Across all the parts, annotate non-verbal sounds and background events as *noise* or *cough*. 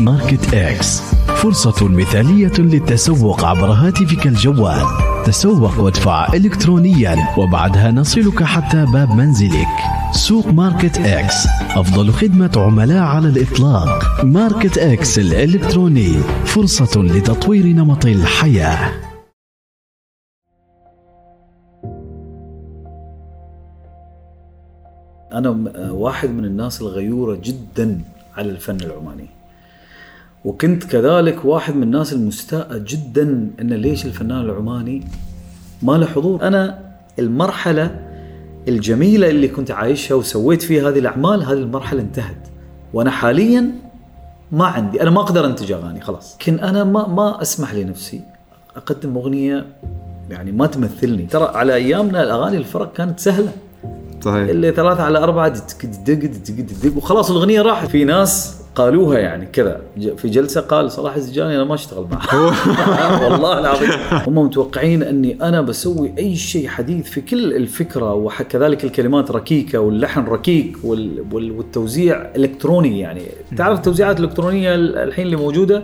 ماركت إكس فرصة مثالية للتسوق عبر هاتفك الجوال. تسوق وادفع إلكترونيا وبعدها نصلك حتى باب منزلك. سوق ماركت إكس أفضل خدمة عملاء على الإطلاق. ماركت إكس الإلكتروني. فرصة لتطوير نمط الحياة. أنا واحد من الناس الغيورة جدا على الفن العماني. وكنت كذلك واحد من الناس المستاءة جدا أن ليش الفنان العماني ما له حضور. أنا المرحلة الجميلة اللي كنت عايشها وسويت فيها هذه الأعمال هذه المرحلة انتهت. وأنا حاليا ما عندي أنا ما أقدر أنتج أغاني خلاص. لكن أنا ما ما أسمح لنفسي. أقدم أغنية يعني ما تمثلني. ترى على أيامنا الأغاني الفرق كانت سهلة. صحيح. اللي ثلاثة على أربعة دق دق دق دق وخلاص الأغنية راحت. في ناس قالوها يعني كذا. في جلسة قال صلاح الزجاني أنا ما أشتغل معه. *laughs* والله العظيم. هم متوقعين أني أنا بسوي أي شيء حديث في كل الفكرة وكذلك الكلمات ركيكة واللحن ركيك وال- وال- والتوزيع إلكتروني يعني. تعرف التوزيعات الإلكترونية ال- الحين اللي موجودة؟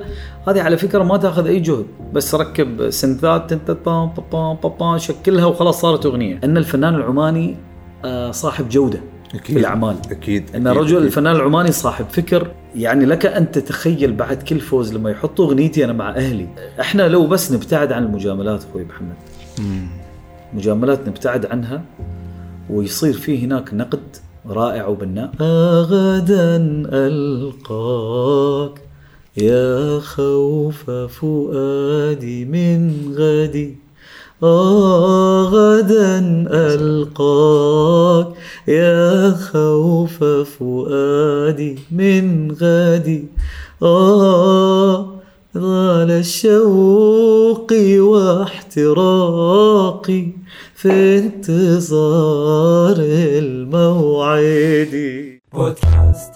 هذه على فكرة ما تأخذ أي جهد. بس ركب سنتات شكلها وخلاص صارت أغنية. أن الفنان العماني صاحب جودة أكيد. في الأعمال. أكيد إن الرجل أكيد. الفنان العماني صاحب فكر يعني لك أن تتخيل بعد كل فوز لما يحطوا أغنيتي أنا مع أهلي. إحنا لو بس نبتعد عن المجاملات أخوي محمد. مجاملات نبتعد عنها ويصير في هناك نقد رائع وبناء. غدا ألقاك يا خوف فؤادي من غدي. غدا ألقاك يا خوف فؤادي من غدي. آه ظل الشوق واحتراقي في انتظار الموعد. بودكاست.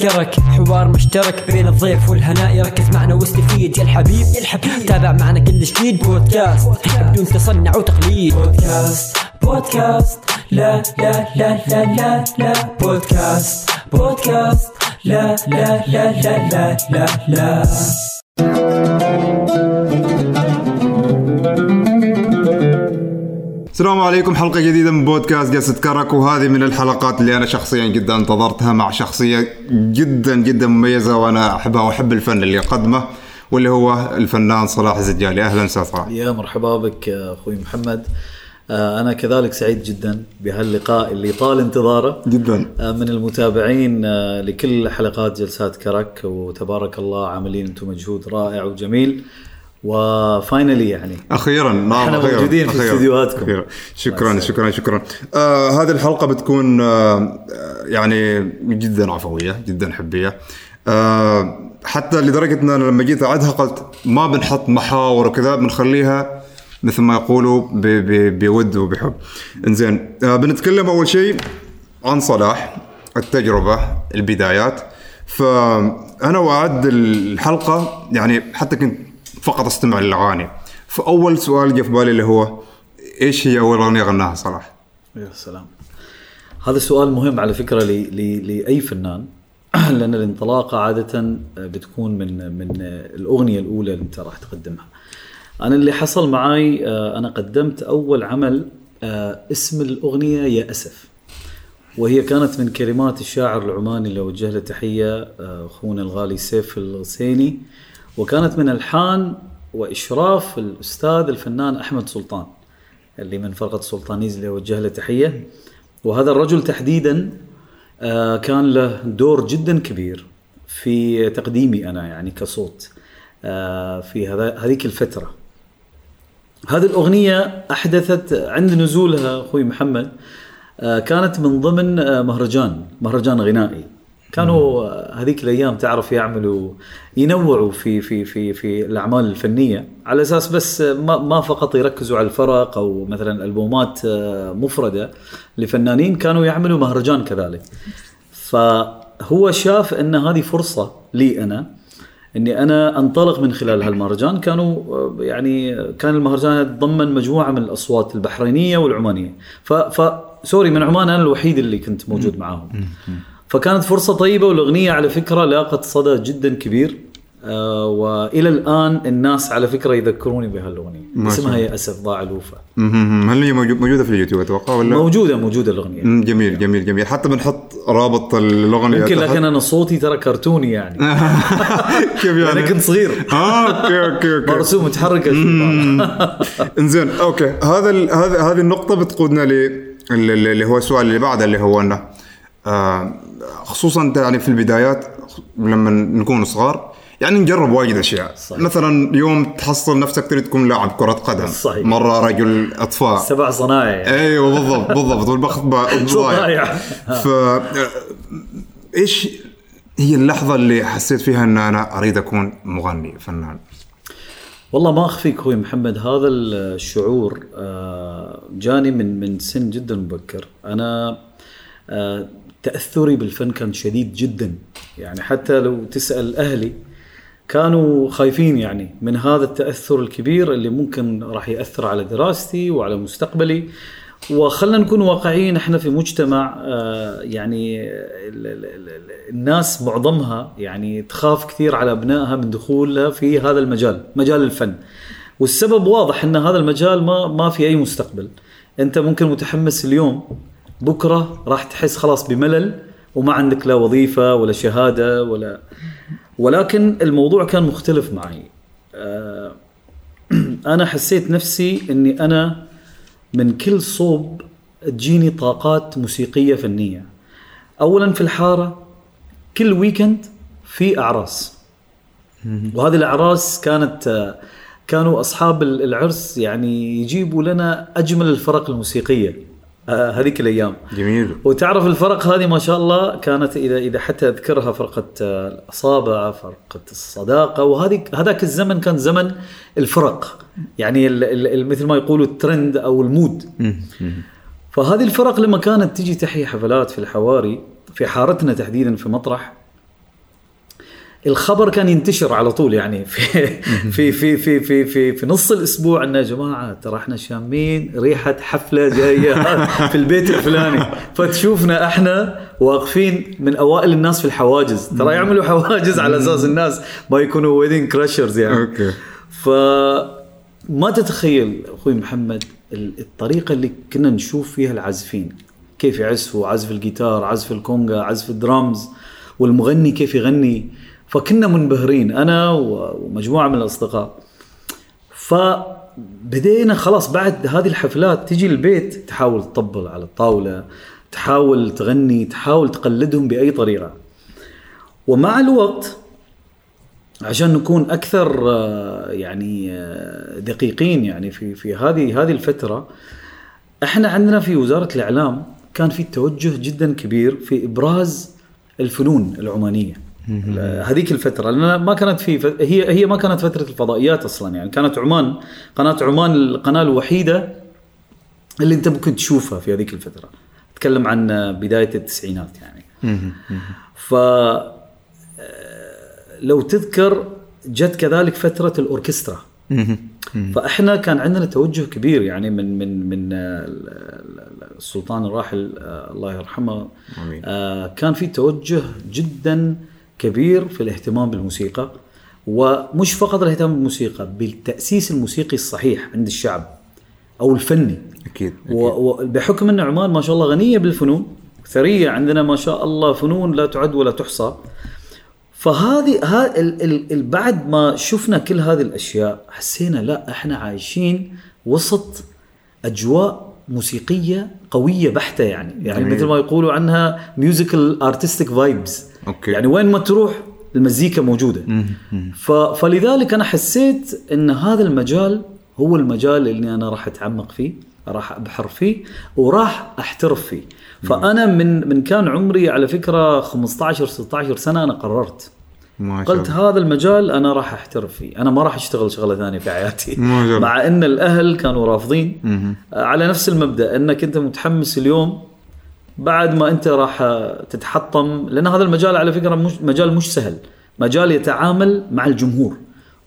جلسة كرك حوار مشترك بين الضيف والهناء. يركز معنا واستفيد. يا الحبيب يا الحبيب. تابع معنا كل جديد بودكاست. بدون تصنع وتقليد. بودكاست. بودكاست. لا لا لا لا لا لا. بودكاست. بودكاست. لا لا لا لا لا لا لا. السلام عليكم حلقة جديدة من بودكاست قصة كرك وهذه من الحلقات اللي أنا شخصيا جدا انتظرتها مع شخصية جدا جدا مميزة وأنا أحبها وأحب الفن اللي يقدمه واللي هو الفنان صلاح الزجالي. أهلا وسهلا. صلاح يا مرحبا بك يا أخوي محمد. آه، أنا كذلك سعيد جدا بهاللقاء اللي طال انتظاره. جدا. آه، من المتابعين آه، لكل حلقات جلسات كرك وتبارك الله عاملين أنتم مجهود رائع وجميل. وفاينلي يعني. أخيرا نعم إحنا أخيراً، موجودين في أخيراً، استديوهاتكم. أخيراً. شكرا شكرا شكرا. آه هذه الحلقة بتكون آه يعني جدا عفوية جدا حبية. آه حتى لدرجة إن أنا لما جيت أعدها قلت ما بنحط محاور وكذا بنخليها مثل ما يقولوا بود وبحب. إنزين آه بنتكلم أول شيء عن صلاح التجربة البدايات. فأنا واعد الحلقة يعني حتى كنت فقط استمع للاغاني فأول سؤال جاء في بالي اللي هو إيش هي أول أغنية غناها صلاح؟ يا سلام هذا سؤال مهم على فكرة ل... ل... لأي فنان *clears throat* لأن الانطلاقة عادة بتكون من من الأغنية الأولى اللي أنت راح تقدمها. أنا اللي حصل معي آه، أنا قدمت أول عمل آه، اسم الأغنية يا أسف. وهي كانت من كلمات الشاعر العماني اللي أوجه له تحية آه، أخونا الغالي سيف الغسيني وكانت من الحان وإشراف الأستاذ الفنان أحمد سلطان اللي من فرقة سلطانيز اللي أوجه له تحية. وهذا الرجل تحديدا آه، كان له دور جدا كبير في تقديمي أنا يعني كصوت آه، في هذيك الفترة. هذه الأغنية أحدثت عند نزولها أخوي محمد آه، كانت من ضمن مهرجان مهرجان غنائي. كانوا آه، هذيك الأيام تعرف يعملوا ينوعوا في في في في الأعمال الفنية. على أساس بس ما ما فقط يركزوا على الفرق أو مثلا ألبومات آه، مفردة لفنانين كانوا يعملوا مهرجان كذلك. فهو شاف أن هذه فرصة لي أنا أني أنا أنطلق من خلال هالمهرجان. كانوا آه، يعني كان المهرجان يتضمن مجموعة من الأصوات البحرينية والعمانية. ف- سوري من عمان أنا الوحيد اللي كنت موجود معاهم. فكانت فرصة طيبة والأغنية على فكرة لاقت صدى جدا كبير. آه وإلى الآن الناس على فكرة يذكروني بهالاغنيه اسمها. يا أسف ضاع الوفا. هل هي موجو- موجودة في اليوتيوب أتوقع ولا؟ موجودة موجودة الأغنية. جميل جميل جميل. حتى بنحط رابط الأغنية تحت. لكن أنا صوتي ترى كرتوني يعني. *laughs* كيف يعني؟ أنا كنت صغير. *laughs* آه okay okay okay. رسوم متحركة *laughs* إنزين okay. هذا هذه النقطة بتقودنا ل اللي هو السؤال اللي بعده اللي هو إنه خصوصا أنت يعني في البدايات لما نكون صغار يعني نجرب وايد أشياء صحيح. مثلا يوم تحصل نفسك تريد تكون لاعب كرة قدم صحيح. مرة رجل أطفاء سبع صنايع. أيوه بالضبط بالضبط والبخت *laughs* صنايع. ضايع ف آه، إيش هي اللحظة اللي حسيت فيها إن أنا أريد أكون مغني فنان والله ما أخفيك أخوي محمد هذا الشعور آه، جاني من من سن جدا مبكر أنا آه، تأثري بالفن كان شديد جدا. يعني حتى لو تسأل أهلي كانوا خايفين يعني من هذا التأثر الكبير اللي ممكن راح يأثر على دراستي وعلى مستقبلي. وخلنا نكون واقعيين إحنا في مجتمع آه، يعني ال- ال- ال- الناس معظمها يعني تخاف كثير على أبنائها من دخولها في هذا المجال مجال الفن. والسبب واضح إن هذا المجال ما ما في أي مستقبل. أنت ممكن متحمس اليوم بكرة راح تحس خلاص بملل وما عندك لا وظيفة ولا شهادة ولا ولكن الموضوع كان مختلف معي. آه، *clears throat* أنا حسيت نفسي إني أنا من كل صوب تجيني طاقات موسيقية فنية. اولا في الحارة كل ويكند في أعراس. وهذه الأعراس كانت آه، كانوا أصحاب ال- العرس يعني يجيبوا لنا أجمل الفرق الموسيقية. هذيك الأيام. جميل. وتعرف الفرق هذه ما شاء الله كانت إذا إذا حتى أذكرها فرقة آه، الاصابع فرقة الصداقة وهذه هذاك الزمن كان زمن الفرق. يعني مثل ما يقولوا الترند أو المود. فهذه الفرق لما كانت تجي تحيي حفلات في الحواري في حارتنا تحديدا في مطرح الخبر كان ينتشر على طول يعني في في في في في في, في نص الأسبوع انه يا جماعة ترى إحنا شامين ريحة حفلة جاية في البيت الفلاني. فتشوفنا إحنا واقفين من أوائل الناس في الحواجز. ترى يعملوا حواجز على أساس الناس ما يكونوا wedding crashers يعني. okay. فما تتخيل أخوي محمد ال- الطريقة اللي كنا نشوف فيها العازفين. كيف يعزفوا عزف الجيتار عزف الكونغا عزف الدرامز والمغني كيف يغني. فكنا منبهرين أنا ومجموعة من الأصدقاء. فبدينا خلاص بعد هذه الحفلات تجي البيت تحاول تطبل على الطاولة تحاول تغني تحاول تقلدهم بأي طريقة. ومع الوقت عشان نكون أكثر آه، يعني آه، دقيقين يعني في في هذه هذه الفترة إحنا عندنا في وزارة الإعلام كان في توجه جدا كبير في إبراز الفنون العمانية. ال- هذيك الفترة لأن ما كانت في هي هي ما كانت فترة الفضائيات أصلا يعني. كانت عمان قناة عمان القناة الوحيدة اللي أنت ممكن تشوفها في هذيك الفترة. أتكلم عن آه، بداية التسعينات يعني. ف لو تذكر جت كذلك فترة الأوركسترا. فإحنا كان عندنا توجه كبير يعني من من من آه، ال- ال- السلطان الراحل آه، الله يرحمه آمين. آه، كان في توجه جدا كبير في الاهتمام بالموسيقى ومش فقط الاهتمام بالموسيقى بالتأسيس الموسيقي الصحيح عند الشعب أو الفني. أكيد و- وبحكم إن عمان ما شاء الله غنية بالفنون ثرية عندنا ما شاء الله فنون لا تعد ولا تحصى. فهذه ها ال ال بعد ما شفنا كل هذه الأشياء حسينا لا إحنا عايشين وسط أجواء موسيقية قوية بحتة يعني. يعني جميل. مثل ما يقولوا عنها musical artistic vibes okay. يعني وين ما تروح المزيكا موجودة. ف فلذلك أنا حسيت إن هذا المجال هو المجال اللي أنا راح أتعمق فيه راح أبحر فيه وراح أحترف فيه. فأنا من من كان عمري على فكرة 15 16 سنة أنا قررت. ما شاء قلت هذا المجال أنا راح أحترف فيه. أنا ما راح أشتغل شغلة ثانية في حياتي. *laughs* ما شاء. مع إن الأهل كانوا رافضين. على نفس المبدأ إنك أنت متحمس اليوم بعد ما أنت راح تتحطم لأن هذا المجال على فكرة مش مجال مش سهل. مجال يتعامل مع الجمهور.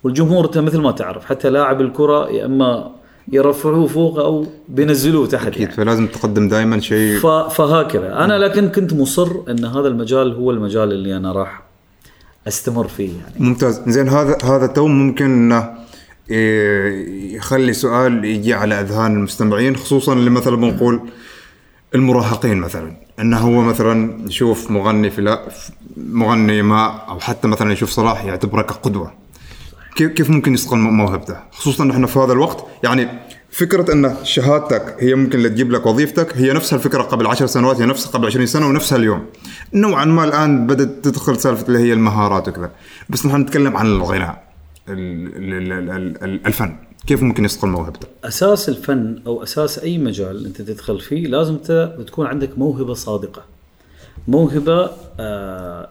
والجمهور أنت مثل ما تعرف حتى لاعب الكرة يا إما يرفعوه فوق أو بينزلوه تحت أكيد يعني. فلازم تقدم دائما شيء. ف- فهكذا. أنا لكن كنت مصر إن هذا المجال هو المجال اللي أنا راح أستمر فيه يعني. ممتاز. زين هذا هذا تو ممكن إنه إيه، يخلي سؤال يجي على أذهان المستمعين خصوصا اللي مثلا بنقول المراهقين مثلا. إنه هو مثلا يشوف مغني فلا مغني ما أو حتى مثلا يشوف صلاح يعتبره كقدوة. كيف كيف ممكن يصقل موهبته خصوصا إحنا في هذا الوقت يعني فكرة أن شهادتك هي ممكن اللي تجيب لك وظيفتك هي نفس الفكرة قبل 10 سنوات هي نفسها قبل 20 سنة ونفسها اليوم. نوعا ما الآن بدأت تدخل سالفة اللي هي المهارات وكذا. بس نحن نتكلم عن الغناء ال- ال- ال- ال- ال- الفن. كيف ممكن يصقل موهبته أساس الفن أو أساس أي مجال أنت تدخل فيه لازم تكون عندك موهبة صادقة. موهبة آه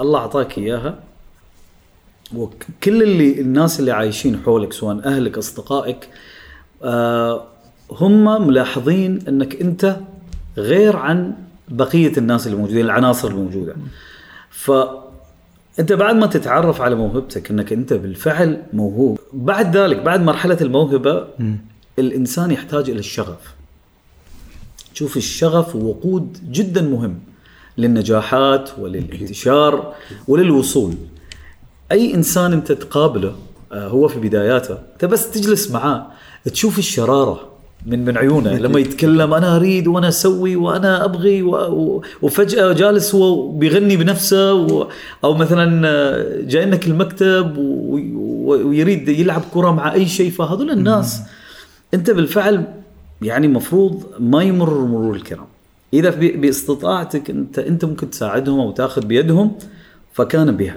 الله أعطاك إياها. وكل اللي الناس اللي عايشين حولك سواء أهلك أصدقائك هم ملاحظين أنك أنت غير عن بقية الناس اللي موجودين العناصر الموجودة. ف أنت بعد ما تتعرف على موهبتك أنك أنت بالفعل موهوب بعد ذلك بعد مرحلة الموهبة الإنسان يحتاج إلى الشغف. شوف الشغف وقود جدا مهم للنجاحات وللانتشار وللوصول. أي إنسان أنت تقابله آه، هو في بداياته. أنت بس تجلس معاه تشوف الشرارة من من عيونه. *laughs* لما يتكلم أنا أريد وأنا أسوي وأنا أبغي و- وفجأة جالس هو بيغني بنفسه و- أو مثلا آه، جاي لك المكتب و- ويريد يلعب كرة مع أي شيء. فهذول الناس أنت بالفعل يعني مفروض ما يمر مرور الكرام. إذا بإستطاعتك أنت أنت ممكن تساعدهم أو تاخذ بيدهم فكان بها.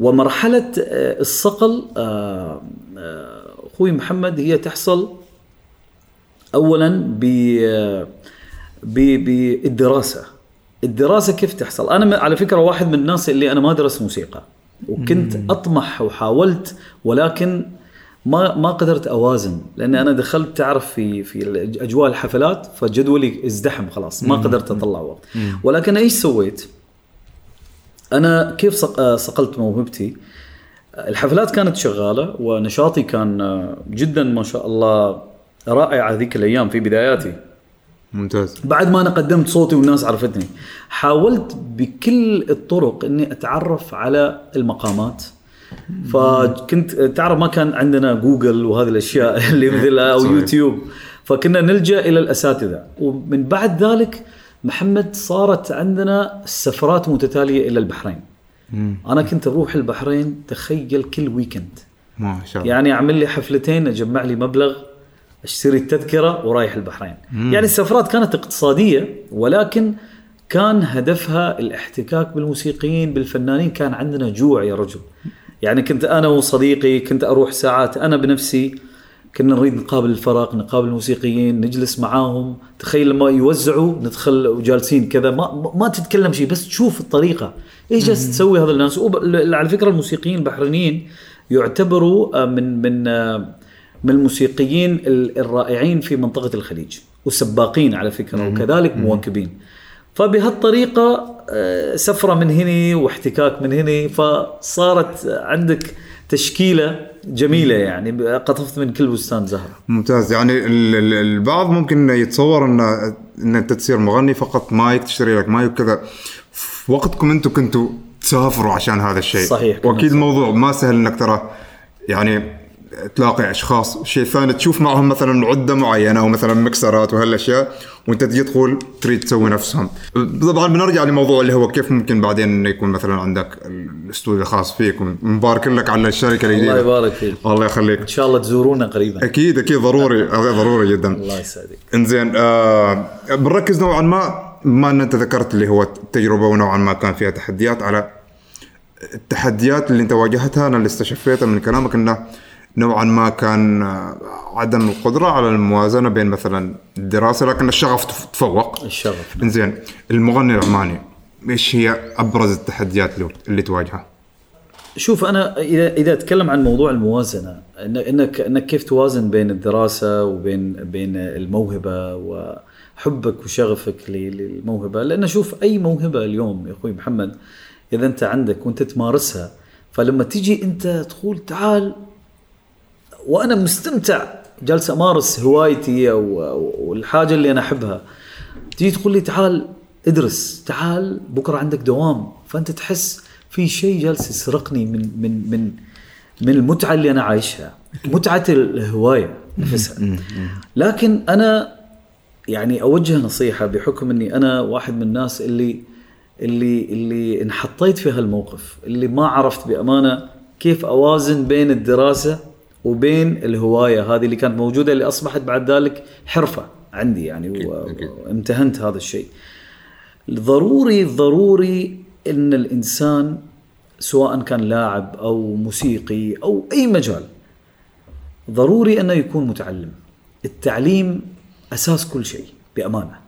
ومرحلة آه، الصقل آه، آه، أخوي محمد هي تحصل اولا ب ب- بالدراسة. الدراسة كيف تحصل؟ أنا على فكرة واحد من الناس اللي أنا ما درست موسيقى وكنت أطمح وحاولت ولكن ما ما قدرت أوازن لأن أنا دخلت تعرف في في اجواء الحفلات فجدولي ازدحم خلاص ما قدرت أطلع وقت. ولكن إيش سويت؟ أنا كيف آه، صقلت موهبتي؟ الحفلات كانت شغالة ونشاطي كان آه، جدا ما شاء الله رائع هذيك الأيام في بداياتي. ممتاز. بعد ما أنا قدمت صوتي والناس عرفتني حاولت بكل الطرق إني أتعرف على المقامات. فكنت تعرف ما كان عندنا جوجل وهذه الأشياء اللي *laughs* مثل أو. يوتيوب. فكنا نلجأ إلى الأساتذة. ومن بعد ذلك محمد صارت عندنا سفرات متتالية إلى البحرين. أنا كنت أروح البحرين تخيل كل ويكند ما شاء الله. يعني أعمل لي حفلتين أجمع لي مبلغ أشتري التذكرة ورايح البحرين. يعني السفرات كانت اقتصادية ولكن كان هدفها الاحتكاك بالموسيقيين بالفنانين. كان عندنا جوع يا رجل. يعني كنت أنا وصديقي كنت أروح ساعات أنا بنفسي كنا نريد نقابل الفرق نقابل الموسيقيين نجلس معاهم. تخيل لما يوزعوا ندخل وجالسين كذا ما ما- تتكلم شيء بس تشوف الطريقة. إيش جالس تسوي هذا الناس؟ وب- على فكرة الموسيقيين البحرينيين يعتبروا آه، من من آه، من الموسيقيين ال- الرائعين في منطقة الخليج. وسباقين على فكرة وكذلك مواكبين. فبهالطريقة آه، سفرة من هنا واحتكاك من هنا فصارت عندك تشكيلة جميلة يعني قطفت من كل بستان زهرة. ممتاز. يعني ال- ال- البعض ممكن يتصور ان إن انت تصير مغني فقط مايك تشتري لك مايك وكذا في وقتكم أنتم كنتوا تسافروا عشان هذا الشيء. صحيح، وأكيد. الموضوع ما سهل إنك ترى يعني تلاقي أشخاص شيء ثاني تشوف معهم مثلا عدة معينة أو مثلا مكسرات وهالاشياء وأنت تجي تقول تريد تسوي نفسهم. طبعا بنرجع لموضوع اللي هو كيف ممكن بعدين إنه يكون مثلا عندك الاستوديو الخاص فيك ومبارك لك على الشركة الجديدة. الله يبارك فيك. الله يخليك. إن شاء الله تزورونا قريبا. أكيد أكيد ضروري هذا ضروري جدا. الله يسعدك. إنزين آه بنركز نوعا ما بما إن أنت ذكرت اللي هو التجربة ونوعا ما كان فيها تحديات على التحديات اللي أنت واجهتها أنا اللي استشفيتها من كلامك إنه نوعا ما كان آه، عدم القدرة على الموازنة بين مثلا الدراسة لكن الشغف تف- تفوق. الشغف. انزين المغني العماني إيش هي أبرز التحديات اللي, تواجهها؟ شوف أنا إذا إذا أتكلم عن موضوع الموازنة إنك إنك كيف توازن بين الدراسة وبين بين الموهبة وحبك وشغفك للموهبة. لأن شوف أي موهبة اليوم يا أخوي محمد إذا أنت عندك وأنت تمارسها فلما تيجي أنت تقول تعال وأنا مستمتع. جالس امارس هوايتي أو أو الحاجة اللي أنا أحبها. تيجي تقول لي تعال ادرس تعال بكرة عندك دوام. فأنت تحس في شيء جالس يسرقني من من من من المتعة اللي أنا عايشها متعة الهواية نفسها. لكن أنا يعني أوجه نصيحة بحكم إني أنا واحد من الناس اللي اللي اللي انحطيت في هالموقف اللي ما عرفت بأمانة كيف أوازن بين الدراسة وبين الهواية هذه اللي كانت موجودة اللي أصبحت بعد ذلك حرفة عندي يعني. وامتهنت هذا الشيء. ضروري ضروري إن الإنسان سواء كان لاعب أو موسيقي أو أي مجال ضروري أنه يكون متعلم. التعليم أساس كل شيء بأمانة.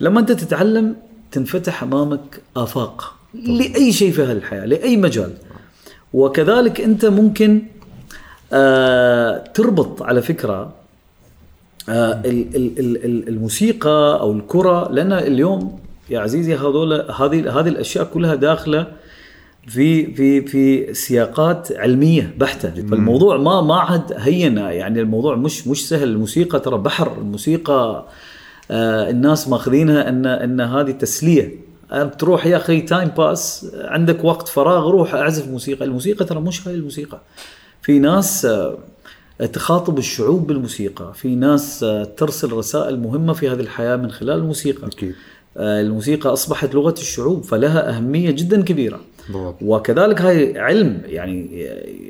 لما أنت تتعلم تنفتح أمامك آفاق لأي شيء في هالحياه، لأي مجال. وكذلك أنت ممكن آه تربط على فكرة آه ال- ال- ال- ال- الموسيقى أو الكرة لأن اليوم يا عزيزي هذول هذه هذه الأشياء كلها داخلة في في في سياقات علمية بحتة. فالموضوع ما ما عاد هين يعني الموضوع مش مش سهل. الموسيقى ترى بحر. الموسيقى آه الناس ماخذينها ان إن هذه تسلية. آه، تروح يا أخي time pass عندك وقت فراغ روح أعزف موسيقى. الموسيقى ترى مش هاي الموسيقى. في ناس آه، تخاطب الشعوب بالموسيقى في ناس آه، ترسل رسائل مهمة في هذه الحياة من خلال الموسيقى أكيد. آه، الموسيقى أصبحت لغة الشعوب فلها أهمية جدا كبيرة بالضبط. وكذلك هاي علم يعني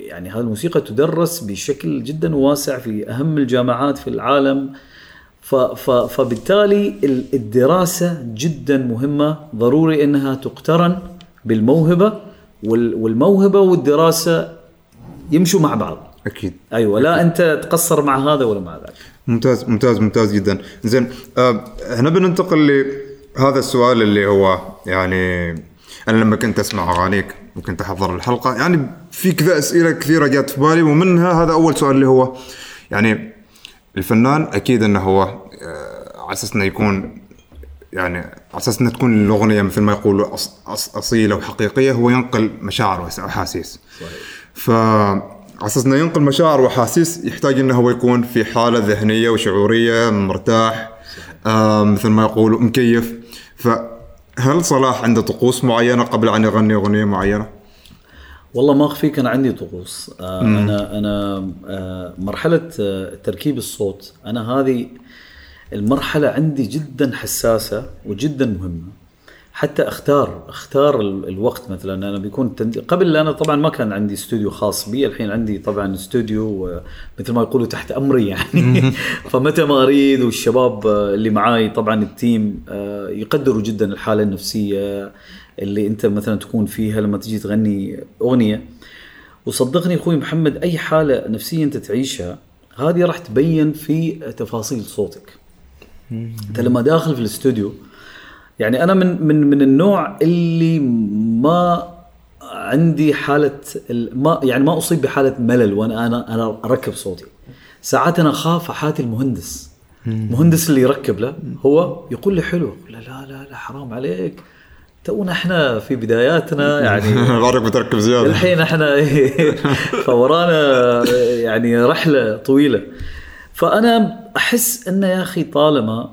يعني هذه الموسيقى تدرس بشكل جدا واسع في أهم الجامعات في العالم ف ف فبالتالي ال- الدراسة جدا مهمة ضروري أنها تقترن بالموهبة وال- والموهبة والدراسة يمشوا مع بعض. أكيد. أيوه لا أنت تقصر مع هذا ولا مع ذاك. ممتاز ممتاز ممتاز جدا. زين آه هنا بننتقل لهذا السؤال اللي هو يعني أنا لما كنت أسمع أغانيك وكنت أحضر الحلقة يعني في كذا أسئلة كثيرة جات في بالي ومنها هذا أول سؤال اللي هو يعني الفنان أكيد إنه هو آه، على أساس إنه يكون يعني على أساس انها تكون الأغنية مثل ما يقولوا أص أص أصيلة وحقيقية هو ينقل مشاعر واحاسيس ف أساس إنه ينقل مشاعر وأحاسيس يحتاج إنه هو يكون في حالة ذهنية وشعورية مرتاح آه مثل ما يقولوا مكيف فهل صلاح عنده طقوس معينة قبل أن يغني أغنية معينة؟ والله ما اخفيك أنا عندي طقوس. آه أنا أنا آه مرحلة آه تركيب الصوت أنا هذه المرحلة عندي جدا حساسة وجدا مهمة. حتى أختار أختار ال- الوقت مثلا. أنا بيكون تند... قبل أنا طبعا ما كان عندي استوديو خاص بي. الحين عندي طبعا استوديو مثل ما يقولوا تحت أمري يعني. *laughs* فمتى ما أريد والشباب اللي معاي طبعا ال team آه، يقدروا جدا الحالة النفسية اللي أنت مثلا تكون فيها لما تجي تغني أغنية. وصدقني أخوي محمد أي حالة نفسيه أنت تعيشها هذه راح تبين في تفاصيل صوتك. أنت لما داخل في الاستوديو يعني أنا من من من النوع اللي ما عندي حالة ال- ما يعني ما أصيب بحالة ملل وأنا أنا أنا أركب صوتي. ساعات أنا أخاف احاتي المهندس. المهندس اللي يركب له هو يقول لي حلو لا لا لا حرام عليك. تونا إحنا في بداياتنا يعني *laughs* بعرف بتركب زيادة. الحين إحنا *laughs* فورانا يعني رحلة طويلة. فأنا أحس إنه يا أخي طالما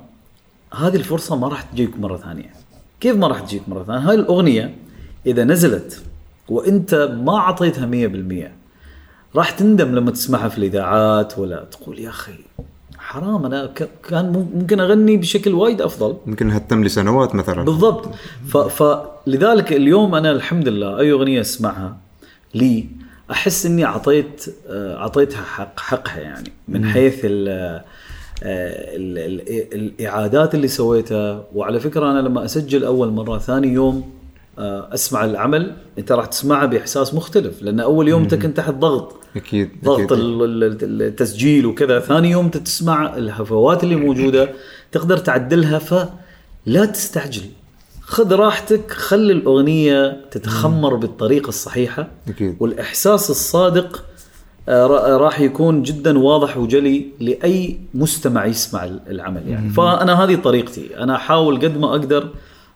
هذه الفرصة ما راح تجيك مرة ثانية. كيف ما راح تجيك مرة ثانية؟ هاي الأغنية إذا نزلت وإنت ما أعطيتها 100% راح تندم لما تسمعها في الإذاعات ولا تقول يا أخي حرام أنا كان ممكن أغني بشكل وايد أفضل. ممكن هتم لسنوات مثلا. بالضبط. فلذلك اليوم أنا الحمد لله أي أغنية أسمعها لي أحس إني أعطيت آه، أعطيتها حق حقها يعني من حيث ال... آه، ال... ال... الإعادات اللي سويتها. وعلى فكرة أنا لما أسجل أول مرة ثاني يوم آه، أسمع العمل أنت راح تسمعه بإحساس مختلف لأن أول يوم أنت كنت تحت ضغط. أكيد ضغط التسجيل وكذا. ثاني يوم تسمع الهفوات اللي موجودة تقدر تعدلها فلا تستعجل. خذ راحتك خلي الأغنية تتخمر بالطريقة الصحيحة. أكيد. والإحساس الصادق راح يكون جدا واضح وجلي لأي مستمع يسمع ال- العمل يعني. فأنا هذه طريقتي. أنا أحاول قد ما أقدر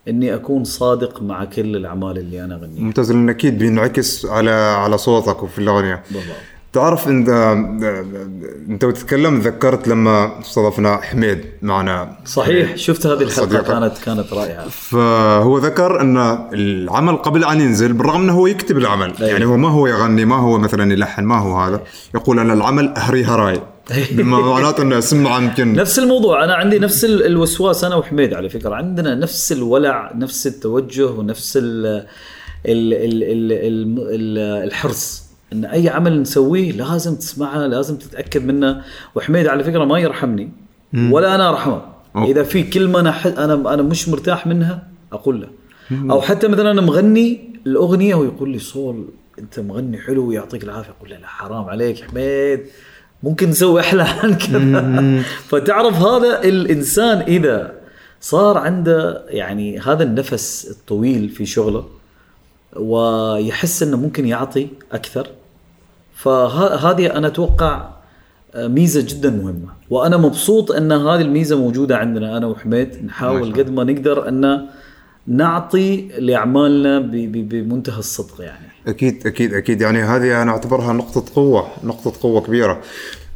إني أكون صادق مع كل الأعمال اللي أنا أغنيها. ممتاز لأن أكيد بينعكس على على صوتك وفي الأغنية. بالضبط. تعرف انت أنت وتتكلم ذكرت لما استضفنا حميد معنا. صحيح. شفت هذه الحلقة. كانت كانت رائعة. فهو ذكر إن العمل قبل أن ينزل بالرغم إنه هو يكتب العمل. أيوة. يعني هو ما هو يغني ما هو مثلا يلحن ما هو هذا. يقول أن العمل هري هراي. بما معناته إنه سمعه يمكن *laughs* نفس الموضوع. أنا عندي نفس ال- الوسواس أنا وحميد على فكرة. عندنا نفس الولع نفس التوجه ونفس ال ال ال ال الحرص. إن أي عمل نسويه لازم تسمعه لازم تتأكد منه. وحميد على فكرة ما يرحمني ولا أنا أرحمه. أوه. إذا في كلمة أنا ح- أنا أنا مش مرتاح منها أقول له. أو حتى مثلا أنا مغني الأغنية ويقول لي صول أنت مغني حلو يعطيك العافية. أقول له لا حرام عليك حميد. ممكن نسوي أحلى عن كذا. *laughs* فتعرف هذا الإنسان إذا صار عنده يعني هذا النفس الطويل في شغله ويحس إنه ممكن يعطي أكثر فهذه أنا أتوقع ميزة جدا مهمة. وأنا مبسوط إن هذه الميزة موجودة عندنا. أنا وحميد نحاول قد ما نقدر إن نعطي لأعمالنا بمنتهى الصدق يعني. أكيد أكيد أكيد. يعني هذه أنا أعتبرها نقطة قوة نقطة قوة كبيرة.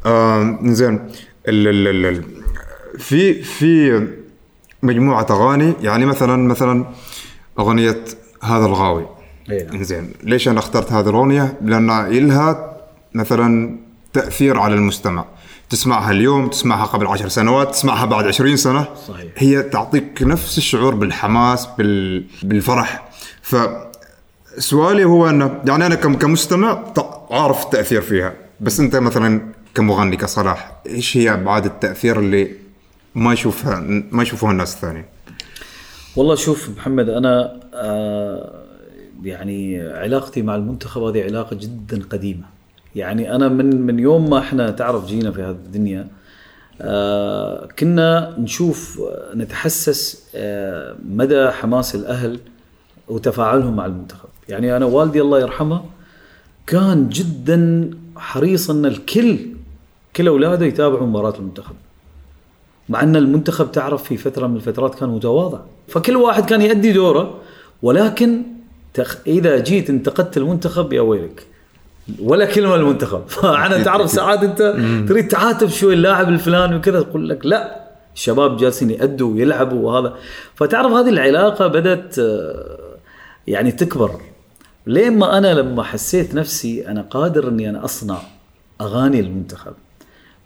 آه زين ال ال في في مجموعة أغاني يعني مثلا مثلا أغنية هذا الغاوي. نعم. زين ليش أنا اخترت هذه الأغنية؟ لأن إلها مثلا تأثير على المستمع. تسمعها اليوم تسمعها قبل عشر سنوات تسمعها بعد عشرين سنة. صحيح. هي تعطيك نفس الشعور بالحماس بال... بالفرح. ف سؤالي هو إنه يعني أنا كم- كمستمع عارف التأثير فيها. بس أنت مثلا كمغني كصلاح إيش هي ابعاد التأثير اللي ما يشوفها ما يشوفوها الناس الثانية؟ والله شوف محمد أنا آه يعني علاقتي مع المنتخب هذه علاقة جدا قديمة. يعني أنا من من يوم ما إحنا تعرف جينا في هذه الدنيا آه كنا نشوف آه، نتحسس آه مدى حماس الأهل وتفاعلهم مع المنتخب. يعني أنا والدي الله يرحمه كان جدا حريص إن الكل كل أولاده يتابعوا مباراة المنتخب مع إن المنتخب تعرف في فترة من الفترات كان متواضع. فكل واحد كان يؤدي دوره ولكن تخ... إذا جيت انتقدت المنتخب يا ويلك. ولا كلمة المنتخب فانا *laughs* تعرف ساعات أنت تريد تعاتب شوي اللاعب الفلاني وكذا تقول لك لا الشباب جالسين يأدوا ويلعبوا وهذا. فتعرف هذه العلاقة بدأت آه، يعني تكبر. لين ما أنا لما حسيت نفسي أنا قادر إني أنا أصنع أغاني المنتخب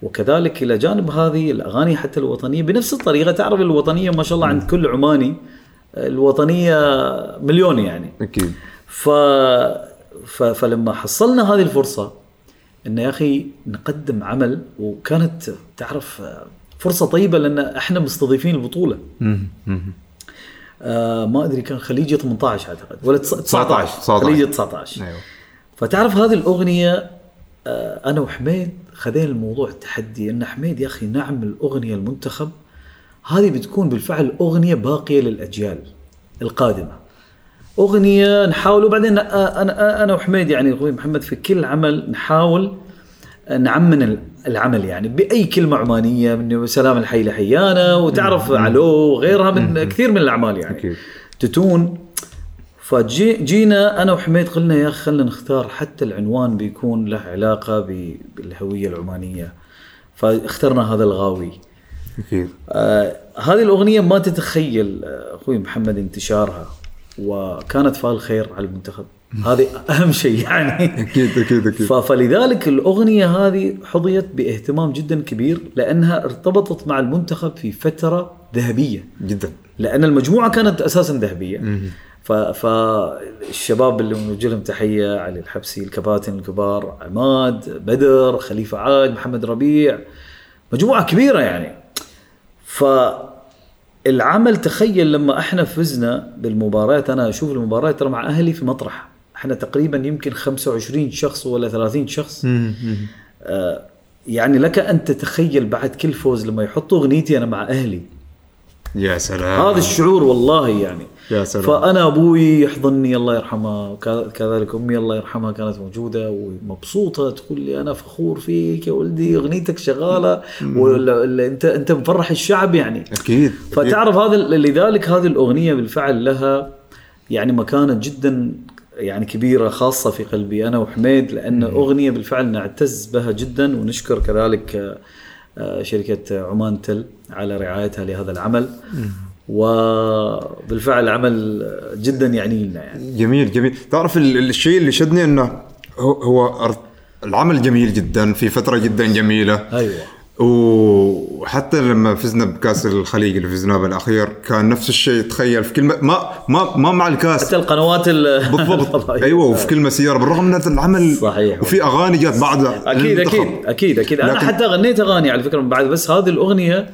وكذلك إلى جانب هذه الأغاني حتى الوطنية بنفس الطريقة تعرف الوطنية ما شاء الله عند كل عماني الوطنية مليون يعني. أكيد. ف... فلما حصلنا هذه الفرصة إن يا أخي نقدم عمل وكانت تعرف فرصة طيبة لأن إحنا مستضيفين البطولة. آه ما أدري كان خليجي 18 أعتقد ولا 19 19. خليجي 19 أيوه. فتعرف هذه الأغنية آه، أنا وحميد خذينا الموضوع التحدي إن حميد يا أخي نعمل اغنيه المنتخب هذه بتكون بالفعل أغنية باقية للأجيال القادمة. أغنية نحاول وبعدين أنا أنا وحميد يعني أخوي محمد في كل عمل نحاول نعمن العمل يعني بأي كلمة عمانية من سلام الحي لحيانا وتعرف علو وغيرها من كثير من الأعمال يعني. أكيد. تتون. فجينا أنا وحميد قلنا يا أخي خلينا نختار حتى العنوان بيكون له علاقة بالهوية العمانية. فاخترنا هذا الغاوي. أكيد. آه هذه الأغنية ما تتخيل آه، أخوي محمد انتشارها. وكانت فال خير على المنتخب. هذه أهم شيء يعني. *laughs* أكيد أكيد أكيد. ف- فلذلك الأغنية هذه حظيت باهتمام جدا كبير لأنها ارتبطت مع المنتخب في فترة ذهبية. جدا. لأن المجموعة كانت أساسا ذهبية. ف- فالشباب اللي بنوجه لهم تحية علي الحبسي الكباتن الكبار عماد بدر خليفة عاد محمد ربيع. مجموعة كبيرة يعني. فالعمل تخيل لما إحنا فزنا بالمباريات أنا أشوف المباريات ترى مع أهلي في مطرح. إحنا تقريبا يمكن 25 شخص ولا 30 شخص. آه يعني لك أن تتخيل بعد كل فوز لما يحطوا أغنيتي أنا مع أهلي. يا سلام. هذا الشعور والله يعني. يا سلام. فأنا أبوي يحضني الله يرحمه كذلك أمي الله يرحمها كانت موجودة ومبسوطة تقول لي أنا فخور فيك يا ولدي أغنيتك شغالة وانت انت مفرح الشعب يعني. أكيد. فتعرف هذا لذلك هذه الأغنية بالفعل لها يعني مكانة جدا يعني كبيرة خاصة في قلبي أنا وحميد لأن أغنية بالفعل نعتز بها جدا ونشكر كذلك آه، شركة عمان تل على رعايتها لهذا العمل. وبالفعل عمل جدا يعني لنا يعني. جميل جميل. تعرف ال- الشيء اللي شدني إنه هو, العمل جميل جدا في فترة جدا جميلة. أيوه. وحتى لما فزنا بكأس الخليج اللي فزنا بالأخير كان نفس الشيء. تخيل في كلمه ما ما ما مع الكأس. حتى القنوات ال- *laughs* بالضبط. الفضائية. *laughs* أيوه وفي كل مسيره بالرغم من العمل صحيح. وفي أغاني جات بعدها أكيد. أكيد أكيد أكيد. أنا حتى غنيت أغاني على فكرة من بعد بس هذه الأغنية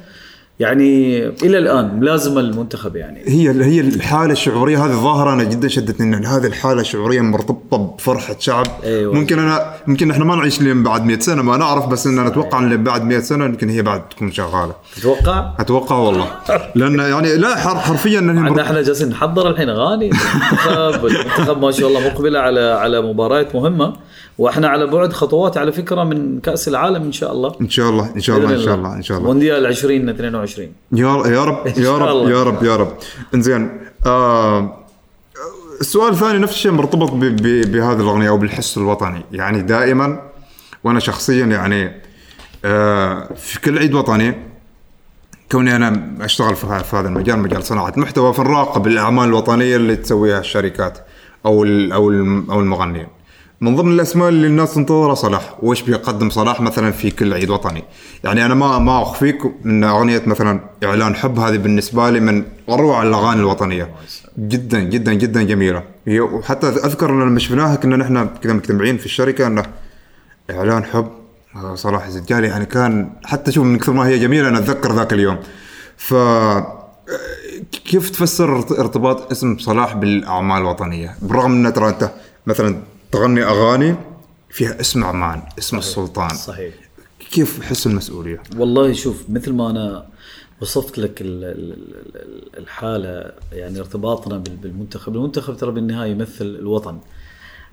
يعني إلى الآن ملازمة المنتخب يعني. هي هي الحالة الشعورية هذه الظاهرة أنا جدا شدتني ان هذه الحالة الشعورية مرتبطة بفرحة شعب. أيوة. ممكن أنا ممكن إحنا ما نعيش لين بعد 100 سنة ما نعرف بس إن أتوقع إن بعد 100 سنة يمكن هي بعد تكون شغالة. تتوقع أتوقع والله. لأن يعني لا حر حرفيا مر- إحنا جالسين نحضر الحين أغاني. المنتخب المنتخب ما شاء الله مقبله على على مباريات مهمة. وإحنا على بعد خطوات على فكرة من كأس العالم إن شاء الله. إن شاء الله إن شاء الله إن شاء الله. إن شاء الله. مونديال 2022 يا يا رب *laughs* يا رب. يا رب يا رب. إنزين آه السؤال الثاني نفس الشيء مرتبط بهذه الأغنية أو بالحس الوطني. يعني دائما وأنا شخصيا يعني آه في كل عيد وطني كوني أنا أشتغل في هذا المجال مجال صناعة محتوى فنراقب الأعمال الوطنية اللي تسويها الشركات أو أو أو المغنيين. من ضمن الأسماء اللي الناس تنتظرها صلاح. وإيش بيقدم صلاح مثلا في كل عيد وطني. يعني أنا ما ما أخفيك ان أغنية مثلا إعلان حب هذه بالنسبة لي من أروع الأغاني الوطنية. جدا جدا جدا جميلة. وحتى أذكر لما شفناها كنا نحن كذا مجتمعين في الشركة إنه إعلان حب صلاح الزجالي يعني كان حتى شوف من كثر ما هي جميلة أنا أتذكر ذاك اليوم. ف كيف تفسر ارت- ارتباط اسم صلاح بالأعمال الوطنية؟ بالرغم ان ترى أنت مثلا تغني أغاني فيها اسم عمان اسم السلطان. صحيح. كيف حس المسؤولية؟ والله شوف مثل ما أنا وصفت لك ال- ال- ال- الحالة يعني ارتباطنا بال- بالمنتخب، المنتخب ترى بالنهاية يمثل الوطن.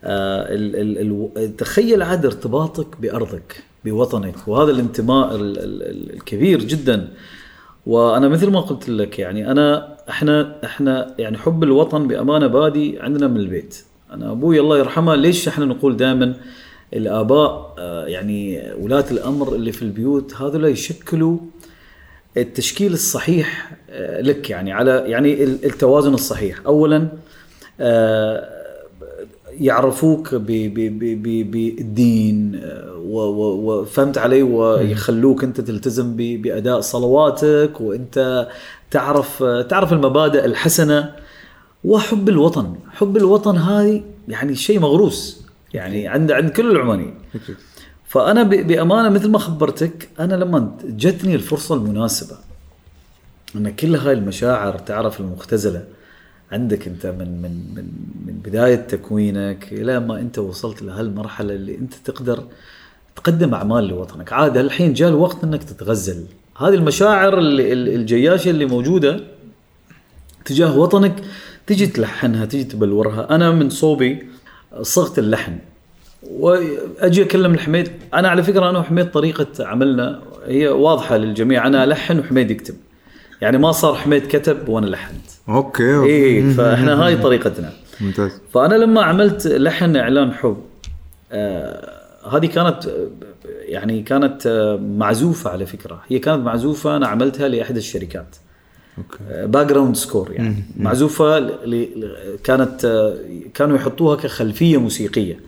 آه تخيل عاد ارتباطك بأرضك بوطنك. وهذا الانتماء ال ال ال الكبير جدا. وأنا مثل ما قلت لك يعني أنا إحنا إحنا يعني حب الوطن بأمانة بادي عندنا من البيت. أنا أبوي الله يرحمه ليش إحنا نقول دائما الآباء آه، يعني ولاة الأمر اللي في البيوت هذول يشكلوا التشكيل الصحيح آه، لك يعني على يعني ال- التوازن الصحيح. اولا آه، يعرفوك بالدين وفهمت علي؟ ويخلوك أنت تلتزم بأداء صلواتك وأنت تعرف تعرف المبادئ الحسنة. وحب الوطن. حب الوطن هاي يعني شيء مغروس. يعني عند عند كل العمانيين. فأنا بأمانة مثل ما خبرتك أنا لما جتني الفرصة المناسبة أن كل هاي المشاعر تعرف المختزلة عندك أنت من من من من بداية تكوينك إلى ما أنت وصلت لهالمرحلة اللي أنت تقدر تقدم أعمال لوطنك. عاد الحين جاء الوقت أنك تتغزل. هذه المشاعر الجياشة اللي موجودة تجاه وطنك تجي تلحنها تجي تبلورها. أنا من صوبي صغت اللحن وأجي أكلم الحميد. أنا على فكرة أنا وحميد طريقة عملنا هي واضحة للجميع. أنا ألحن وحميد يكتب. يعني ما صار حميد كتب وأنا لحنت. okay, okay. اي فإحنا هاي طريقتنا. ممتاز. فأنا لما عملت لحن إعلان حب آه هذه كانت يعني كانت آه، معزوفة على فكرة. هي كانت معزوفة أنا عملتها لاحدى الشركات. okay background score يعني. معزوفة ل... ل... كانت آه، كانوا يحطوها كخلفية موسيقية.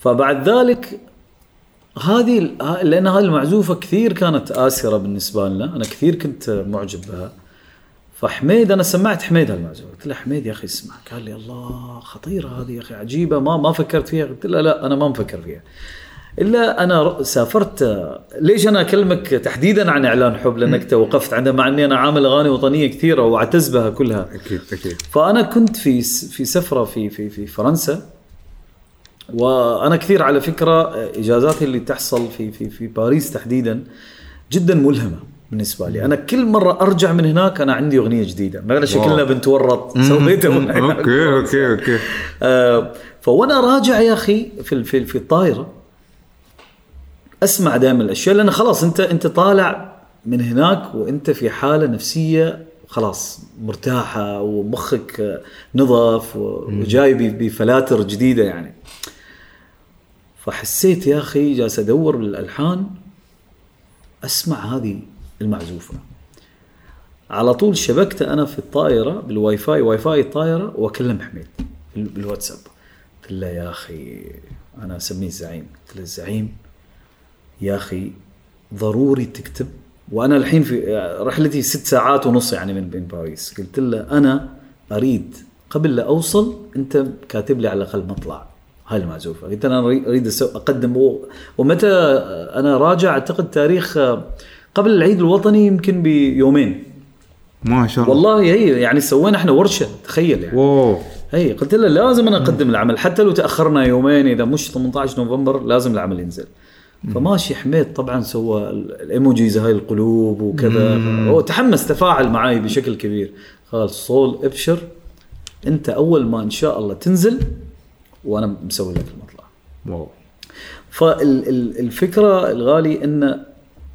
فبعد ذلك هذه لأن هذه المعزوفة كثير كانت آسرة بالنسبة لنا. أنا كثير كنت معجب بها. فحميد أنا سمعت حميد هالمعزوفة. قلت له حميد يا أخي اسمع. قال لي الله خطيرة هذه يا أخي عجيبة ما ما فكرت فيها. قلت له لا أنا ما مفكر فيها. إلا أنا سافرت ليش أنا أكلمك تحديدا عن إعلان حب؟ لأنك توقفت عنده مع إني أنا عامل أغاني وطنية كثيرة واعتز بها كلها. أكيد أكيد. فأنا كنت في في سفرة في في في فرنسا. وأنا كثير على فكرة إجازاتي اللي تحصل في في في باريس تحديدا جدا ملهمة بالنسبة لي. أنا كل مرة أرجع من هناك أنا عندي أغنية جديدة. ما شكلنا بنت ورط سويتها. okay okay okay. آه، فوأنا راجع يا أخي في في في الطائره أسمع دائما الأشياء لأن خلاص أنت أنت طالع من هناك وأنت في حالة نفسية خلاص مرتاحة ومخك نظف وجاي بفلاتر جديدة يعني. فحسيت يا أخي جالس أدور بالألحان أسمع هذه المعزوفة. على طول شبكت أنا في الطائرة بال WiFi WiFi الطائرة وأكلم حميد بال- بالواتساب. قلت له يا أخي أنا أسميه الزعيم قلت له الزعيم يا أخي ضروري تكتب. وأنا الحين في رحلتي ست ساعات ونص يعني من بين باريس. قلت له أنا أريد قبل لا أوصل أنت كاتب لي على الأقل مطلع. هاي المعزوفه قلت أنا أريد أقدم. ومتى أنا راجع أعتقد تاريخ قبل العيد الوطني يمكن بيومين. ما شاء الله. والله هي يعني سوينا إحنا ورشة. تخيل يعني. اوه اي قلت له لازم أنا أقدم العمل. حتى لو تأخرنا يومين إذا مش 18 نوفمبر لازم العمل ينزل. فماشي حميد طبعا سوى ال- الإيموجيز هاي القلوب وكذا. هو تحمس تفاعل معي بشكل كبير. قال صول ابشر. أنت أول ما إن شاء الله تنزل وأنا مسوي لك المطلع. واو. فالفكرة الغالي إن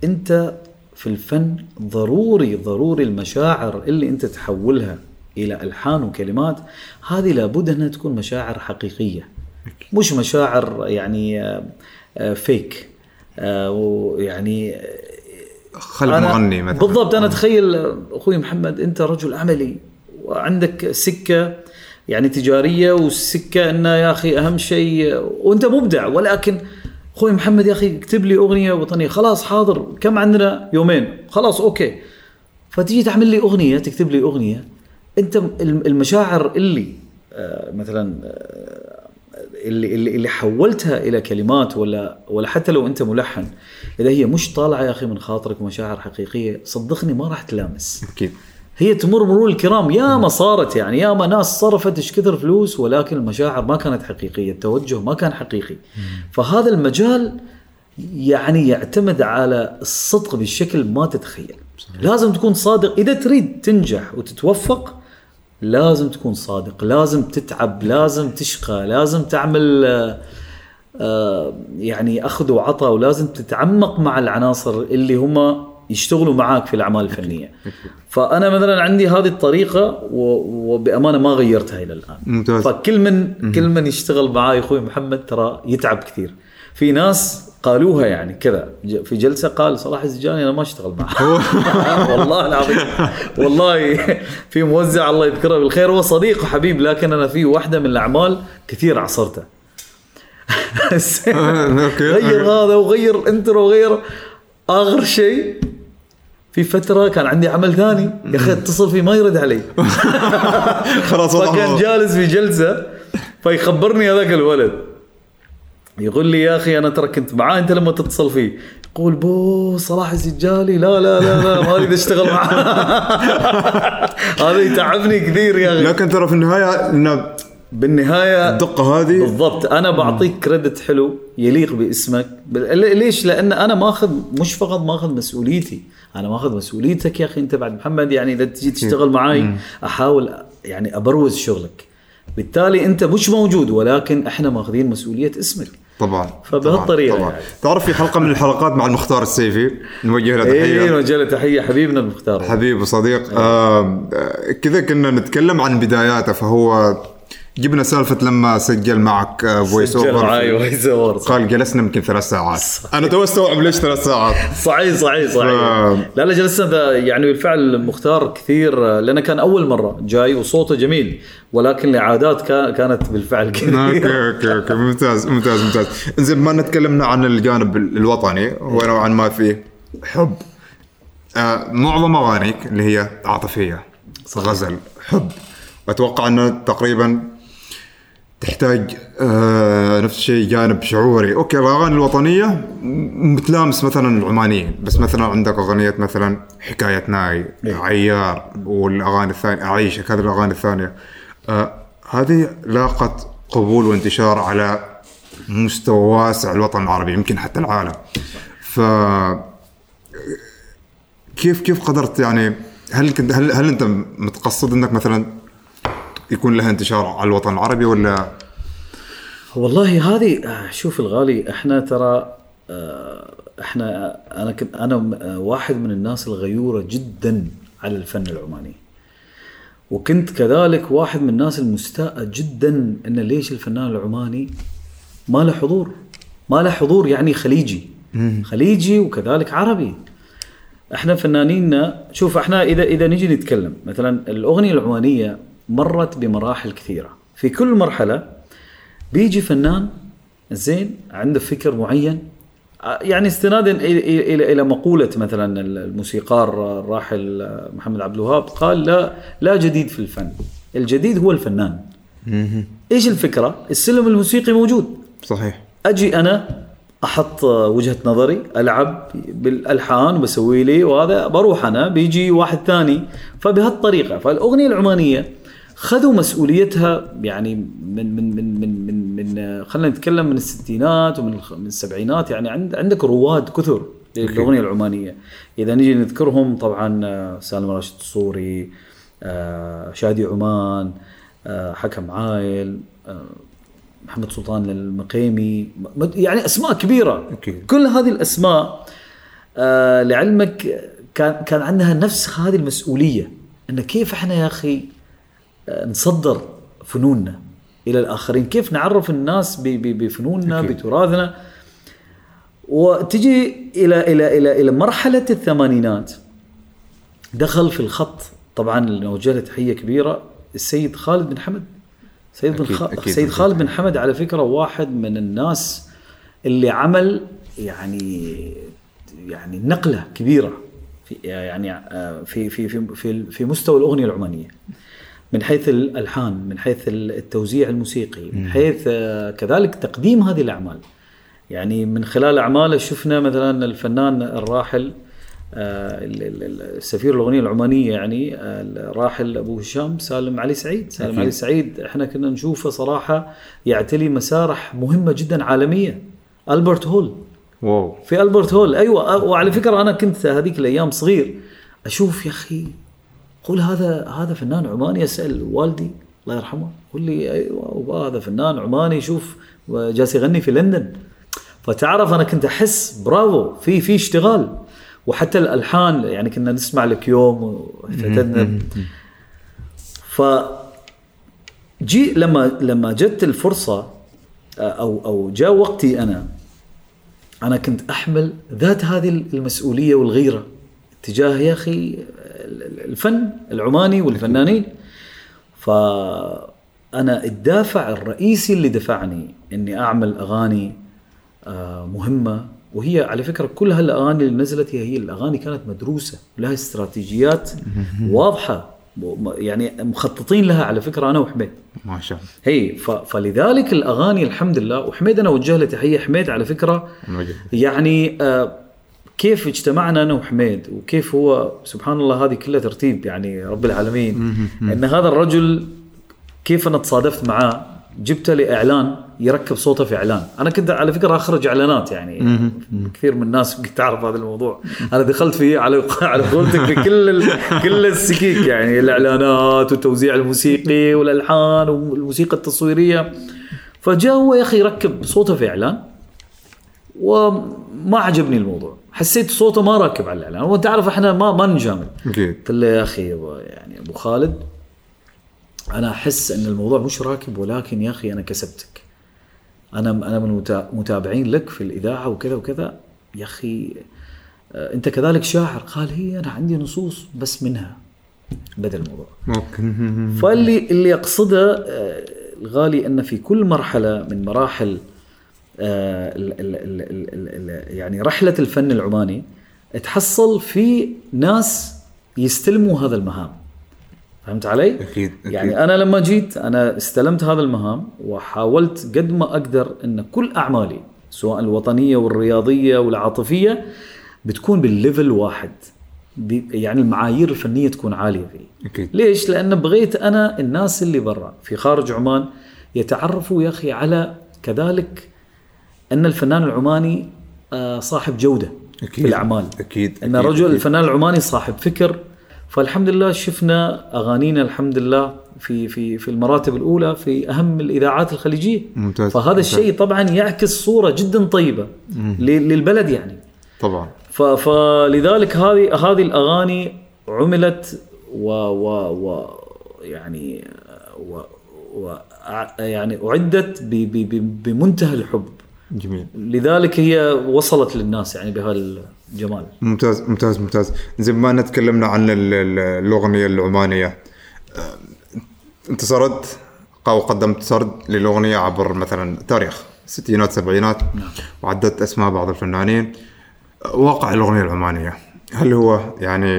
أنت في الفن ضروري ضروري المشاعر اللي أنت تحولها إلى ألحان وكلمات هذه لابد إنها تكون مشاعر حقيقية. مش مشاعر يعني آه، آه، فيك آه، ويعني خلق مغني مثلا. بالضبط أنا أتخيل أخوي محمد أنت رجل عملي وعندك سكة يعني تجارية والسكة انه يا أخي أهم شيء وأنت مبدع. ولكن أخوي محمد يا أخي اكتب لي أغنية وطنية خلاص حاضر. كم عندنا؟ يومين. خلاص أوكي. فتيجي تعمل لي أغنية تكتب لي أغنية أنت الم- المشاعر اللي آه، مثلا آه، اللي اللي حولتها إلى كلمات ولا ولا حتى لو أنت ملحن إذا هي مش طالعة يا أخي من خاطرك مشاعر حقيقية صدقني ما راح تلامس. أكيد. هي تمر مرور الكرام يا ما صارت يعني يا ما ناس صرفت إيش كثر فلوس ولكن المشاعر ما كانت حقيقية التوجه ما كان حقيقي. فهذا المجال يعني يعتمد على الصدق بشكل ما تتخيل. لازم تكون صادق. إذا تريد تنجح وتتوفق لازم تكون صادق لازم تتعب لازم تشقى لازم تعمل آه، آه، يعني أخذ وعطاء ولازم تتعمق مع العناصر اللي هم يشتغلوا معاك في الأعمال الفنية. فأنا مثلا عندي هذه الطريقة وبأمانة ما غيرتها إلى الآن. ممتاز. فكل من كل من يشتغل معاي أخوي محمد ترى يتعب كثير. في ناس قالوها يعني كذا. في جلسة قال صلاح الزجاني أنا ما أشتغل معه. *laughs* والله العظيم. والله في موزع الله يذكره بالخير. هو صديق وحبيب لكن أنا في واحدة من الأعمال كثير عصرته. *laughs* غير هذا وغير انترو وغير آخر شيء. في فترة كان عندي عمل ثاني. يا أخي اتصل فيه ما يرد علي. *laughs* خلاص فكان جالس في جلسة فيخبرني هذاك الولد. يقول لي يا أخي أنا ترى كنت معاه أنت لما تتصل فيه. يقول بو صلاح الزجالي لا لا لا لا ما أريد أشتغل معاه. *laughs* هذا يتعبني كثير يا أخي. لكن ترى في النهاية إن بالنهاية الدقة هذه بالضبط. أنا بعطيك كريدت حلو يليق باسمك. ليش؟ لأن أنا ماخذ مش فقط ماخذ مسؤوليتي. أنا ماخذ مسؤوليتك يا أخي أنت بعد محمد. يعني إذا تجي تشتغل معي أحاول يعني أبروز شغلك. بالتالي أنت مش موجود ولكن إحنا ماخذين مسؤولية اسمك. طبعا فبهالطريقة طبعا, طبعا. يعني. تعرف في حلقة من الحلقات مع المختار السيفي نوجه له إيه تحيه نوجه له تحية. حبيبنا المختار. حبيب وصديق آه كذا كنا نتكلم عن بداياته فهو جبنا سالفة لما سجل معك voice سجل معاي over voice over قال جلسنا يمكن ثلاث ساعات. أنا تو أستوعب ليش ثلاث ساعات. صحيح صحيح صحيح. ف- لا لا جلسنا يعني بالفعل مختار كثير لأنه كان أول مرة جاي وصوته جميل ولكن الإعادات كا- كانت بالفعل okay كثير okay okay ممتاز ممتاز ممتاز. زين ما نتكلمنا عن الجانب الوطني هو نوعا ما فيه حب. آه معظم أغانيك اللي هي عاطفية غزل حب. أتوقع إنه تقريبا تحتاج آه نفس الشيء جانب شعوري. okay الأغاني الوطنية متلامس مثلا العمانيين بس مثلا عندك أغنية مثلا حكاية ناي عيار والأغاني الثانية اعيشك هذه الأغاني الثانية. آه هذه لاقت قبول وانتشار على مستوى واسع الوطن العربي يمكن حتى العالم. ف كيف كيف قدرت يعني هل كنت هل هل أنت متقصد إنك مثلا يكون لها انتشار على الوطن العربي ولا؟ والله هذه شوف الغالي إحنا ترى آه، إحنا أنا كنت أنا آه، واحد من الناس الغيورة جدا على الفن العماني. وكنت كذلك واحد من الناس المستاءة جدا إن ليش الفنان العماني ما له حضور؟ ما له حضور يعني خليجي. خليجي وكذلك عربي. إحنا فنانيننا شوف إحنا إذا إذا نجي نتكلم مثلا الأغنية العمانية مرت بمراحل كثيرة. في كل مرحلة بيجي فنان زين عنده فكر معين يعني استنادا إلى إلى إلى مقولة مثلا الموسيقار الراحل محمد عبد الوهاب قال لا لا جديد في الفن الجديد هو الفنان. إيش الفكرة؟ السلم الموسيقي موجود. صحيح. أجي أنا أحط وجهة نظري ألعب بالألحان وبسوي لي وهذا بروح أنا بيجي واحد ثاني. فبهالطريقة فالأغنية العمانية خذوا مسؤوليتها يعني من من من من من, من خلينا نتكلم من الستينات ومن من السبعينات يعني عند عندك رواد كثر للأغنية العمانية. إذا نجي نذكرهم طبعا آه، سالم راشد الصوري آه، شادي عمان آه، حكم عايل محمد سلطان المقيمي يعني أسماء كبيرة. أكيد. كل هذه الأسماء لعلمك كان كان عندها نفس هذه المسؤولية. إن كيف إحنا يا أخي نصدر فنوننا إلى الآخرين. كيف نعرف الناس بفنوننا أكيد. بتراثنا؟ وتجي إلى إلى إلى إلى مرحلة الثمانينات. دخل في الخط طبعا نوجه له تحية كبيرة السيد خالد بن حمد. سيد بن أكيد، خ... أكيد، سيد أكيد. خالد بن حمد على فكرة واحد من الناس اللي عمل يعني يعني نقلة كبيرة في يعني آه، في في في في, في مستوى الأغنية العمانية. من حيث الألحان من حيث التوزيع الموسيقي من حيث آه، كذلك تقديم هذه الأعمال. يعني من خلال أعماله شفنا مثلا الفنان الراحل آه، ال- ال- ال- السفير الأغنية العمانية يعني آه، الراحل أبو هشام سالم علي سعيد. سالم. علي سعيد إحنا كنا نشوفه صراحة يعتلي مسارح مهمة جدا عالمية. ألبرت هول. واو. في ألبرت هول. أيوه وعلى فكرة أنا كنت هذيك الأيام صغير أشوف يا أخي قول هذا هذا فنان عماني اسال والدي الله يرحمه يقول لي أيوه وبا هذا فنان عماني شوف جالس يغني في لندن. فتعرف أنا كنت أحس برافو في في اشتغال. وحتى الألحان يعني كنا نسمع لك يوم واعتدنا ف جي لما لما جت الفرصة أو أو جاء وقتي أنا أنا كنت أحمل ذات هذه المسؤولية والغيرة تجاه يا أخي. الفن العماني والفنانين. فأنا الدافع الرئيسي اللي دفعني إني أعمل أغاني آه، مهمة. وهي على فكرة كل هالأغاني اللي نزلت هي هي الأغاني كانت مدروسة لها استراتيجيات واضحة. م- يعني مخططين لها على فكرة أنا وحميد. ما شاء الله. هي فلذلك الأغاني الحمد لله وحميد أنا أوجه له تحية حميد على المجد. يعني آه، كيف اجتمعنا أنا وحميد؟ وكيف هو سبحان الله هذه كلها ترتيب يعني رب العالمين. إن هذا الرجل كيف أنا تصادفت معاه؟ جبته لإعلان يركب صوته في إعلان. أنا كنت على فكرة أخرج إعلانات يعني. كثير من الناس يمكن تعرف هذا الموضوع. أنا دخلت فيه على *laughs* على قولتك في كل ال- كل السكيك يعني. الإعلانات والتوزيع الموسيقي والألحان والموسيقى التصويرية. فجاء هو يا أخي يركب صوته في إعلان وما عجبني الموضوع. حسيت صوته ما راكب على الإعلان. وأنت عارف إحنا ما ما نجامل. قلت له يا أخي يعني أبو خالد أنا أحس إن الموضوع مش راكب ولكن يا أخي أنا كسبتك. أنا أنا من متا- متابعين لك في الإذاعة وكذا وكذا. يا أخي آه، أنت كذلك شاعر. قال هي أنا عندي نصوص بس منها. بدأ الموضوع. فاللي اللي اقصده آه، الغالي إن في كل مرحلة من مراحل ال- ال- ال- ال- ال- ال- يعني رحلة الفن العماني تحصل في ناس يستلموا هذا المهام. فهمت علي؟ أكيد أكيد. يعني أنا لما جيت أنا استلمت هذا المهام وحاولت قد ما أقدر إن كل أعمالي سواء الوطنية والرياضية والعاطفية بتكون بالليفل واحد. يعني المعايير الفنية تكون عالية فيه. أكيد. ليش؟ لأن بغيت أنا الناس اللي برا في خارج عمان يتعرفوا يا أخي على كذلك أن الفنان العماني آه، صاحب جودة أكيد في الأعمال. أكيد أن أكيد، الرجل أكيد. الفنان العماني صاحب فكر. فالحمد لله شفنا أغانينا الحمد لله في في في المراتب الأولى في أهم الإذاعات الخليجية. ممتاز فهذا ممتاز. الشيء طبعا يعكس صورة جدا طيبة ل- للبلد يعني. طبعا. فلذلك هذه هذه الأغاني عملت و و و يعني و و يعني أعدت بمنتهى الحب. جميل. لذلك هي وصلت للناس يعني بهالجمال ممتاز ممتاز ممتاز. زي ما أنا تكلمنا عن ال- ال- الأغنية العمانية أنت سردت أو قدمت سرد للأغنية عبر مثلا تاريخ ستينات سبعينات وعددت أسماء بعض الفنانين. واقع الأغنية العمانية هل هو يعني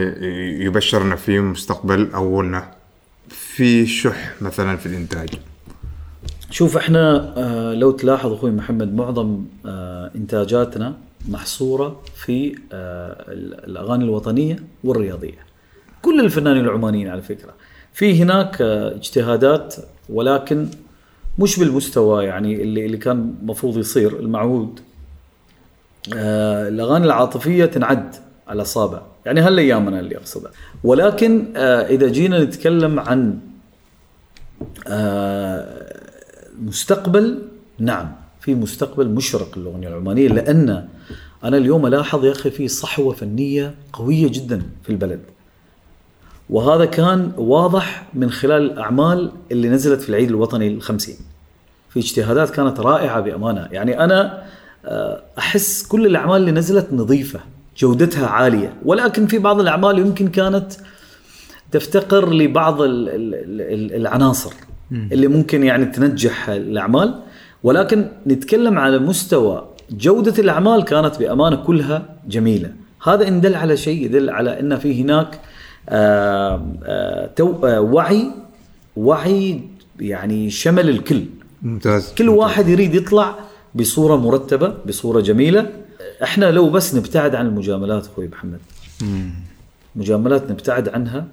يبشرنا في مستقبل أو إنه في شح مثلا في الإنتاج؟ شوف إحنا آه، لو تلاحظ أخوي محمد معظم آه، إنتاجاتنا محصورة في آه، ال- الأغاني الوطنية والرياضية. كل الفنانين العمانيين على فكرة. في هناك اجتهادات ولكن مش بالمستوى يعني اللي اللي كان المفروض يصير المعهود. الأغاني العاطفية تنعد على اصابع، يعني هالايام أنا اللي أقصده. ولكن إذا جينا نتكلم عن مستقبل نعم في مستقبل مشرق للأغنية العمانية لأن أنا اليوم ألاحظ يا أخي في صحوة فنية قوية جدا في البلد. وهذا كان واضح من خلال الاعمال اللي نزلت في العيد الوطني الخمسين. في اجتهادات كانت رائعة بأمانة، يعني أنا آه، أحس كل الأعمال اللي نزلت نظيفة، جودتها عالية، ولكن في بعض الأعمال يمكن كانت تفتقر لبعض ال- ال- ال- العناصر اللي ممكن يعني تنجح الأعمال. ولكن نتكلم على مستوى جودة الأعمال كانت بأمانة كلها جميلة. هذا إن دل على شيء يدل على إن في هناك آه، آه، تو- آه، وعي وعي يعني شمل الكل. ممتاز. كل واحد يريد يطلع بصورة مرتبة بصورة جميلة. إحنا لو بس نبتعد عن المجاملات أخوي محمد. مجاملات نبتعد عنها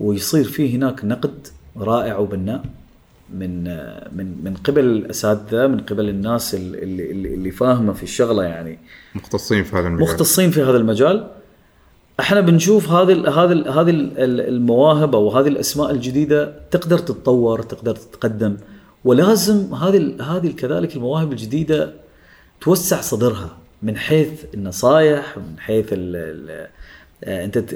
ويصير في هناك نقد رائع وبناء من من من قبل الاساتذه من قبل الناس اللي اللي, فاهمة في الشغلة يعني. مختصين في هذا المجال. مختصين في هذا المجال. إحنا بنشوف هذه هذه هذه ال- المواهب أو هذه الأسماء الجديدة تقدر تتطور تقدر تتقدم. ولازم هذه هذه كذلك المواهب الجديدة توسع صدرها من حيث النصائح من حيث ال ال آه، أنت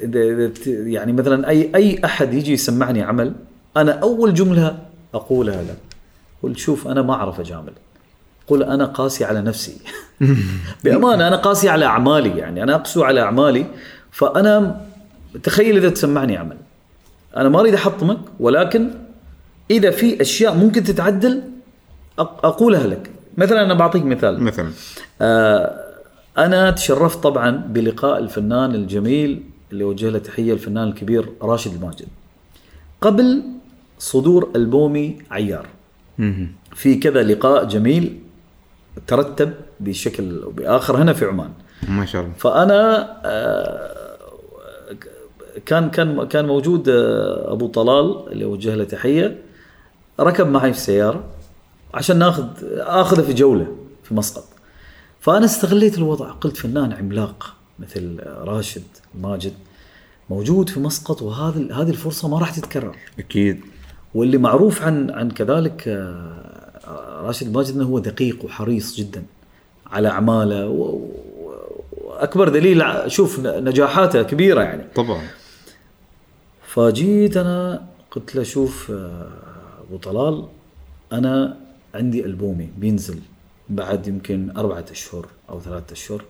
يعني مثلا أي أي أحد يجي يسمعني عمل أنا أول جملة أقولها له. قل شوف أنا ما أعرف اجامل قل أنا قاسي على نفسي. *laughs* بأمانة أنا قاسي على أعمالي يعني. أنا اقسو على أعمالي. فأنا تخيل إذا تسمعني عمل. أنا ما أريد أحطمك ولكن إذا في أشياء ممكن تتعدل أق- أقولها لك. مثلا أنا بعطيك مثال. مثلا. آه، أنا تشرفت طبعا بلقاء الفنان الجميل اللي وجه له تحية الفنان الكبير راشد الماجد. قبل صدور ألبومي عيار. في كذا لقاء جميل ترتب بشكل أو بآخر هنا في عمان. ما شاء الله. فأنا آه، كان كان كان موجود آه، أبو طلال اللي وجه له تحية. ركب معي في السياره عشان ناخذ آخذه في جولة في مسقط. فأنا استغليت الوضع. قلت فنان عملاق مثل راشد ماجد موجود في مسقط وهذه هذه الفرصة ما راح تتكرر. أكيد. واللي معروف عن عن كذلك آه، راشد ماجد إنه هو دقيق وحريص جدا على أعماله وأكبر دليل شوف نجاحاته كبيرة يعني. طبعا. فجيت أنا قلت له شوف آه، أبو طلال أنا عندي ألبومي بينزل بعد يمكن أربعة أشهر أو ثلاثة أشهر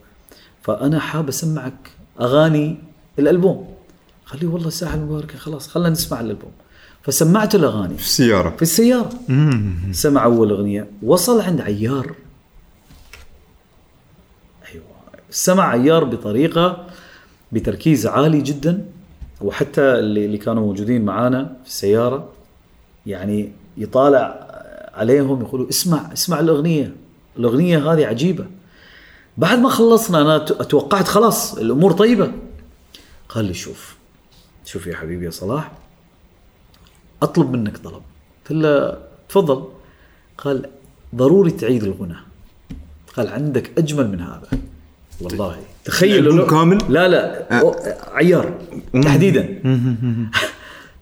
فأنا حاب أسمعك أغاني الألبوم. قال لي والله الساحة المباركة خلاص خلينا نسمع الألبوم. فسمعت الأغاني. في السيارة. في السيارة. سمع أول أغنية. وصل عند عيار. أيوة. سمع عيار بطريقة بتركيز عالي جدا. وحتى اللي, اللي كانوا موجودين معانا في السيارة يعني يطالع عليهم يقولوا اسمع اسمع الأغنية. الأغنية هذه عجيبة. بعد ما خلصنا أنا ت- توقعت خلاص الأمور طيبة. قال لي شوف شوف يا حبيبي يا صلاح أطلب منك طلب. قلت له تفضل. قال ضروري تعيد الغنى. قال عندك أجمل من هذا. والله. تخيل لو- كامل؟ لا لا. أو- عيار تحديدا.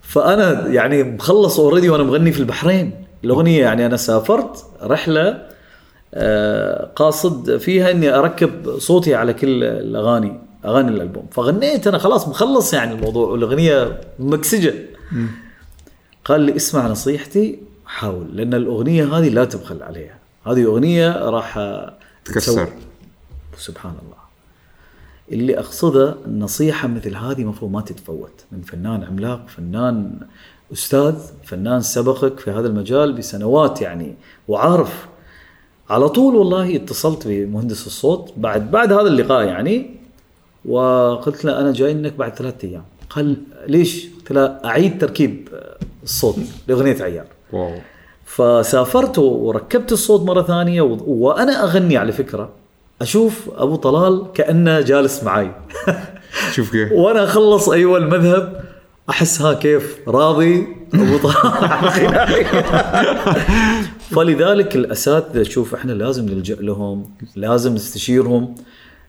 فأنا يعني مخلص اوريدي وأنا مغني في البحرين. الأغنية يعني أنا سافرت رحلة آه، قاصد فيها إني أركب صوتي على كل الأغاني أغاني الألبوم. فغنيت أنا خلاص مخلص يعني الموضوع. والاغنيه مكسجة. قال لي اسمع نصيحتي حاول لأن الأغنية هذه لا تبخل عليها. هذه أغنية راح تكسر. سبحان الله. اللي أقصده النصيحة مثل هذه مفروض ما تتفوت. من فنان عملاق فنان أستاذ فنان سبقك في هذا المجال بسنوات يعني وعارف. على طول والله اتصلت بمهندس الصوت بعد بعد هذا اللقاء يعني وقلت له أنا جاي لك بعد ثلاثة أيام. قال ليش؟ قلت له أعيد تركيب. الصوت لأغنية عيار. واو. فسافرت وركبت الصوت مرة ثانية و... وأنا أغني على فكرة. أشوف أبو طلال كأنه جالس معي. *laughs* شوف كيف. وأنا أخلص أيوه المذهب. أحس ها كيف راضي أبو طلال. *laughs* فلذلك الاساتذه شوف إحنا لازم نلجأ لهم لازم نستشيرهم.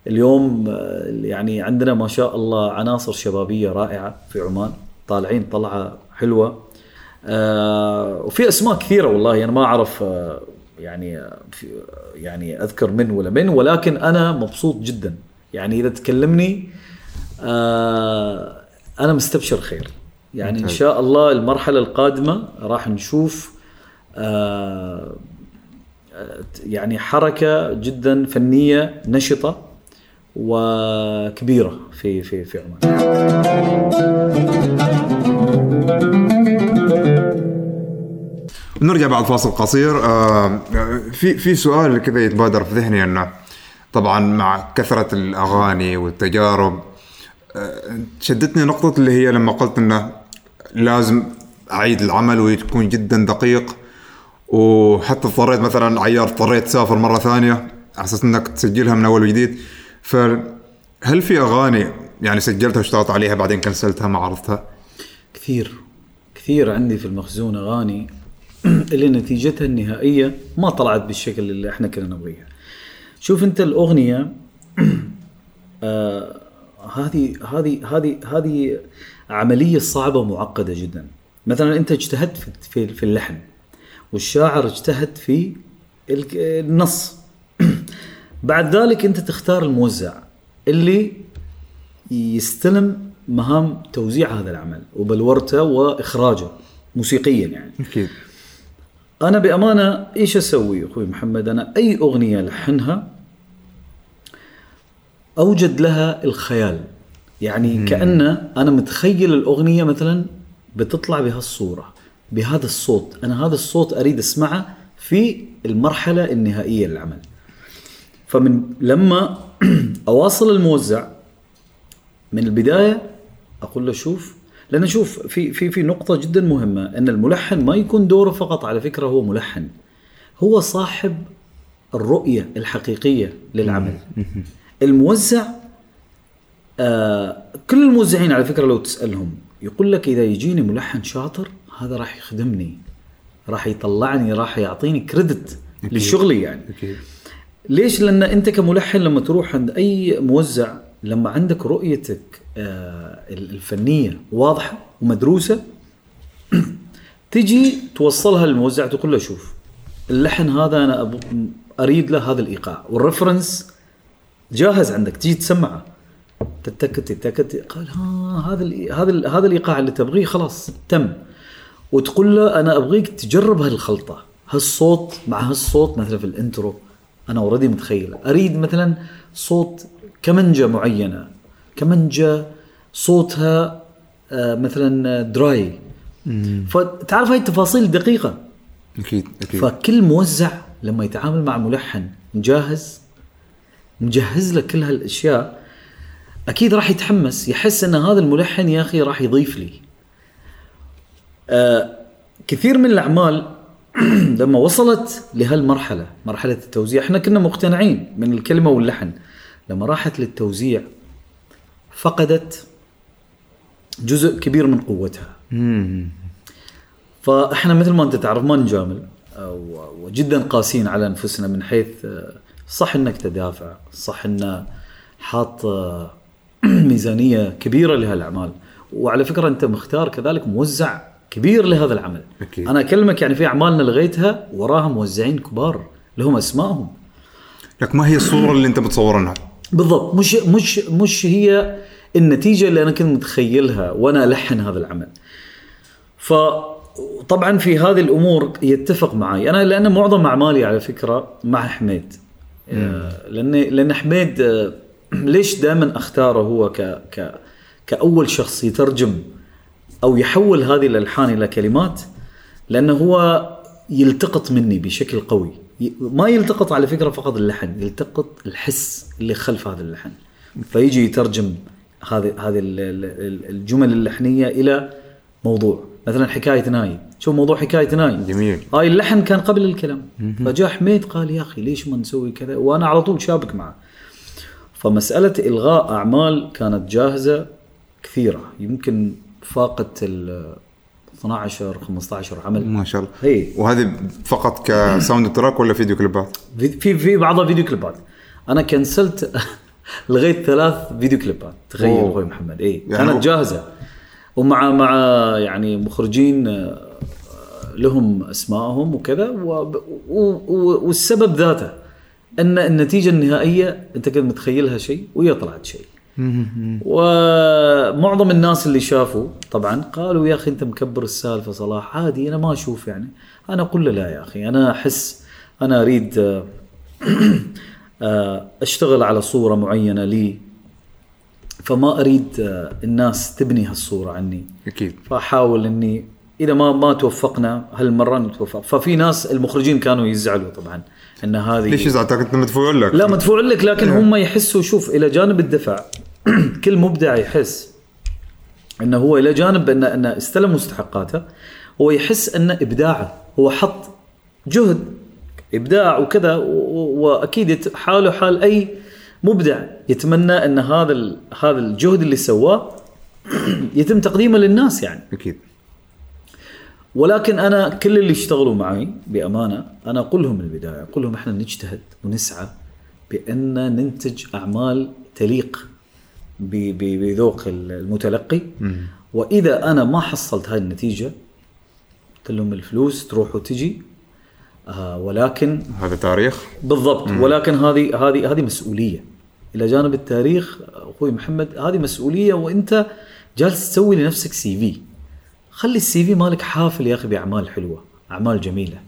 اليوم آه، يعني عندنا ما شاء الله عناصر شبابية رائعة في عمان. طالعين طلعة حلوة. وفي أسماء كثيرة والله أنا ما أعرف آه يعني آه، يعني أذكر من ولا من ولكن أنا مبسوط جدا. يعني إذا تكلمني آه أنا مستبشر خير. يعني إن. شاء الله المرحلة القادمة راح نشوف آه يعني حركة جدا فنية نشطة وكبيرة في في في عمان. نرجع بعد فاصل قصير. آه، في في سؤال كذا يتبادر في ذهني إنه طبعا مع كثرة الأغاني والتجارب آه، شدتني نقطة اللي هي لما قلت إنه لازم أعيد العمل ويكون جدا دقيق. وحتى اضطريت مثلا عيار اضطريت تسافر مرة ثانية على أساس إنك تسجلها من أول وجديد. فهل في أغاني يعني سجلتها واشتغلت عليها بعدين كنسلتها ما عرضتها؟ كثير كثير عندي في المخزون أغاني *clears throat* اللي نتيجتها النهائية ما طلعت بالشكل اللي إحنا كنا نبغيها. شوف أنت الأغنية *clears throat* آه هذه هذه هذه هذه عملية صعبة ومعقدة جدا. مثلا أنت اجتهدت في في, اللحن والشاعر اجتهد في ال- النص. *clears throat* بعد ذلك أنت تختار الموزع اللي يستلم مهام توزيع هذا العمل وبلورته وإخراجه موسيقيا يعني. أكيد أنا بأمانة إيش أسوي أخوي محمد؟ أنا أي أغنية لحنها أوجد لها الخيال. يعني كأن أنا متخيل الأغنية مثلا بتطلع بهالصوره بهذا الصوت. أنا هذا الصوت أريد أسمعه في المرحلة النهائية للعمل. فمن لما *clears throat* أواصل الموزع من البداية أقول له شوف لأن شوف في في في نقطة جدا مهمة إن الملحن ما يكون دوره فقط على فكرة هو ملحن. هو صاحب الرؤية الحقيقية للعمل. الموزع آه كل الموزعين على فكرة لو تسألهم يقول لك إذا يجيني ملحن شاطر هذا راح يخدمني راح يطلعني راح يعطيني كريدت لشغلي يعني. أكيد. ليش؟ لأن أنت كملحن لما تروح عند أي موزع لما عندك رؤيتك آه، الفنية واضحة ومدروسة *clears throat* تجي توصلها للموزع تقول له شوف اللحن هذا أنا. أريد له هذا الإيقاع والرفرنس جاهز عندك تجي تسمعه تتكت تتكت قال ها هذا. هذا. هذا الإيقاع اللي تبغيه خلاص تم وتقول له أنا أبغيك تجرب هالخلطة هالصوت مع هالصوت مثلا في ال intro أنا already متخيل أريد مثلا صوت كمنجة معينة. كمنجة صوتها آه، مثلا dry فتعرف هاي التفاصيل دقيقة؟ أكيد أكيد. فكل موزع لما يتعامل مع ملحن مجهز مجهز له كل هالأشياء أكيد راح يتحمس يحس إن هذا الملحن يا أخي راح يضيف لي. آه كثير من الأعمال *clears throat* لما وصلت لهالمرحلة مرحلة التوزيع إحنا كنا مقتنعين من الكلمة واللحن. لما راحت للتوزيع فقدت جزء كبير من قوتها مم. فإحنا مثل ما أنت تعرف ما نجامل وجدا قاسين على أنفسنا من حيث صح إنك تدافع صح انه حاط *clears throat* ميزانية كبيرة لهالأعمال وعلى فكرة أنت مختار كذلك موزع كبير لهذا العمل أكيد. أنا أكلمك يعني في أعمالنا لغيتها وراها موزعين كبار لهم أسمائهم لك ما هي الصورة اللي أنت متصورنها بالضبط. مش مش مش هي النتيجة اللي أنا كنت متخيلها وأنا ألحن هذا العمل. ف طبعا في هذه الأمور يتفق معي أنا لأن معظم أعمالي على فكرة مع حميد. آه، لأن لأن حميد آه، ليش دائما أختاره هو ك ك كأول شخص يترجم أو يحول هذه الألحان إلى كلمات؟ لأنه هو يلتقط مني بشكل قوي. ما يلتقط على فكرة فقط اللحن يلتقط الحس اللي خلف هذا اللحن. فيجي يترجم هذه هذه ال- ال- ال- الجمل اللحنية إلى موضوع. مثلا حكاية ناي. شوف موضوع حكاية ناي. جميل. هاي اللحن كان قبل الكلام. فجاء حميد قال يا أخي ليش ما نسوي كذا؟ وأنا على طول شابك معه. فمسألة إلغاء أعمال كانت جاهزة كثيرة. يمكن فاقت ال 12 15 عمل. ما شاء الله. هي. وهذه فقط ك soundtrack ولا فيديو كليبات؟ في في, بعضها فيديو كليبات. أنا كنسلت *laughs* لغاية ثلاث فيديو كليبات. تخيل. أخوي محمد. اي يعني كانت جاهزة. ومع مع يعني مخرجين آه، لهم أسمائهم وكذا و- و- و- والسبب ذاته أن النتيجة النهائية أنت كنت متخيلها شيء وهي طلعت شيء. ومعظم الناس اللي شافوا طبعا قالوا يا أخي أنت مكبر السالفة صلاح عادي أنا ما أشوف يعني. أنا أقول له لا يا أخي أنا أحس أنا أريد آه، *clears throat* آه، أشتغل على صورة معينة لي فما أريد آه، الناس تبني هالصورة عني. أكيد. فأحاول إني إذا ما ما توفقنا هالمرة نتوفق. ففي ناس المخرجين كانوا يزعلوا طبعا إن هذه ليش يزعل؟ كنت مدفوع لك؟ لا مدفوع لك لكن هم يحسوا شوف إلى جانب الدفع. *clears throat* كل مبدع يحس إنه هو إلى جانب انه انه استلم مستحقاته هو يحس أن إبداعه هو حط جهد إبداع وكذا وأكيد حاله حال أي مبدع يتمنى أن هذا هذا الجهد اللي سواه *clears throat* يتم تقديمه للناس يعني. أكيد. ولكن أنا كل اللي اشتغلوا معي بأمانة أنا أقول لهم من البداية أقول لهم إحنا نجتهد ونسعى بأن ننتج أعمال تليق بذوق المتلقي. وإذا أنا ما حصلت هاي النتيجة قلت لهم الفلوس تروح وتجي. آه ولكن هذا تاريخ. بالضبط. ولكن هذه هذه هذه مسؤولية. إلى جانب التاريخ أخوي محمد هذه مسؤولية وأنت جالس تسوي لنفسك سي في خلي السي في مالك حافل يا أخي بأعمال حلوة أعمال جميلة.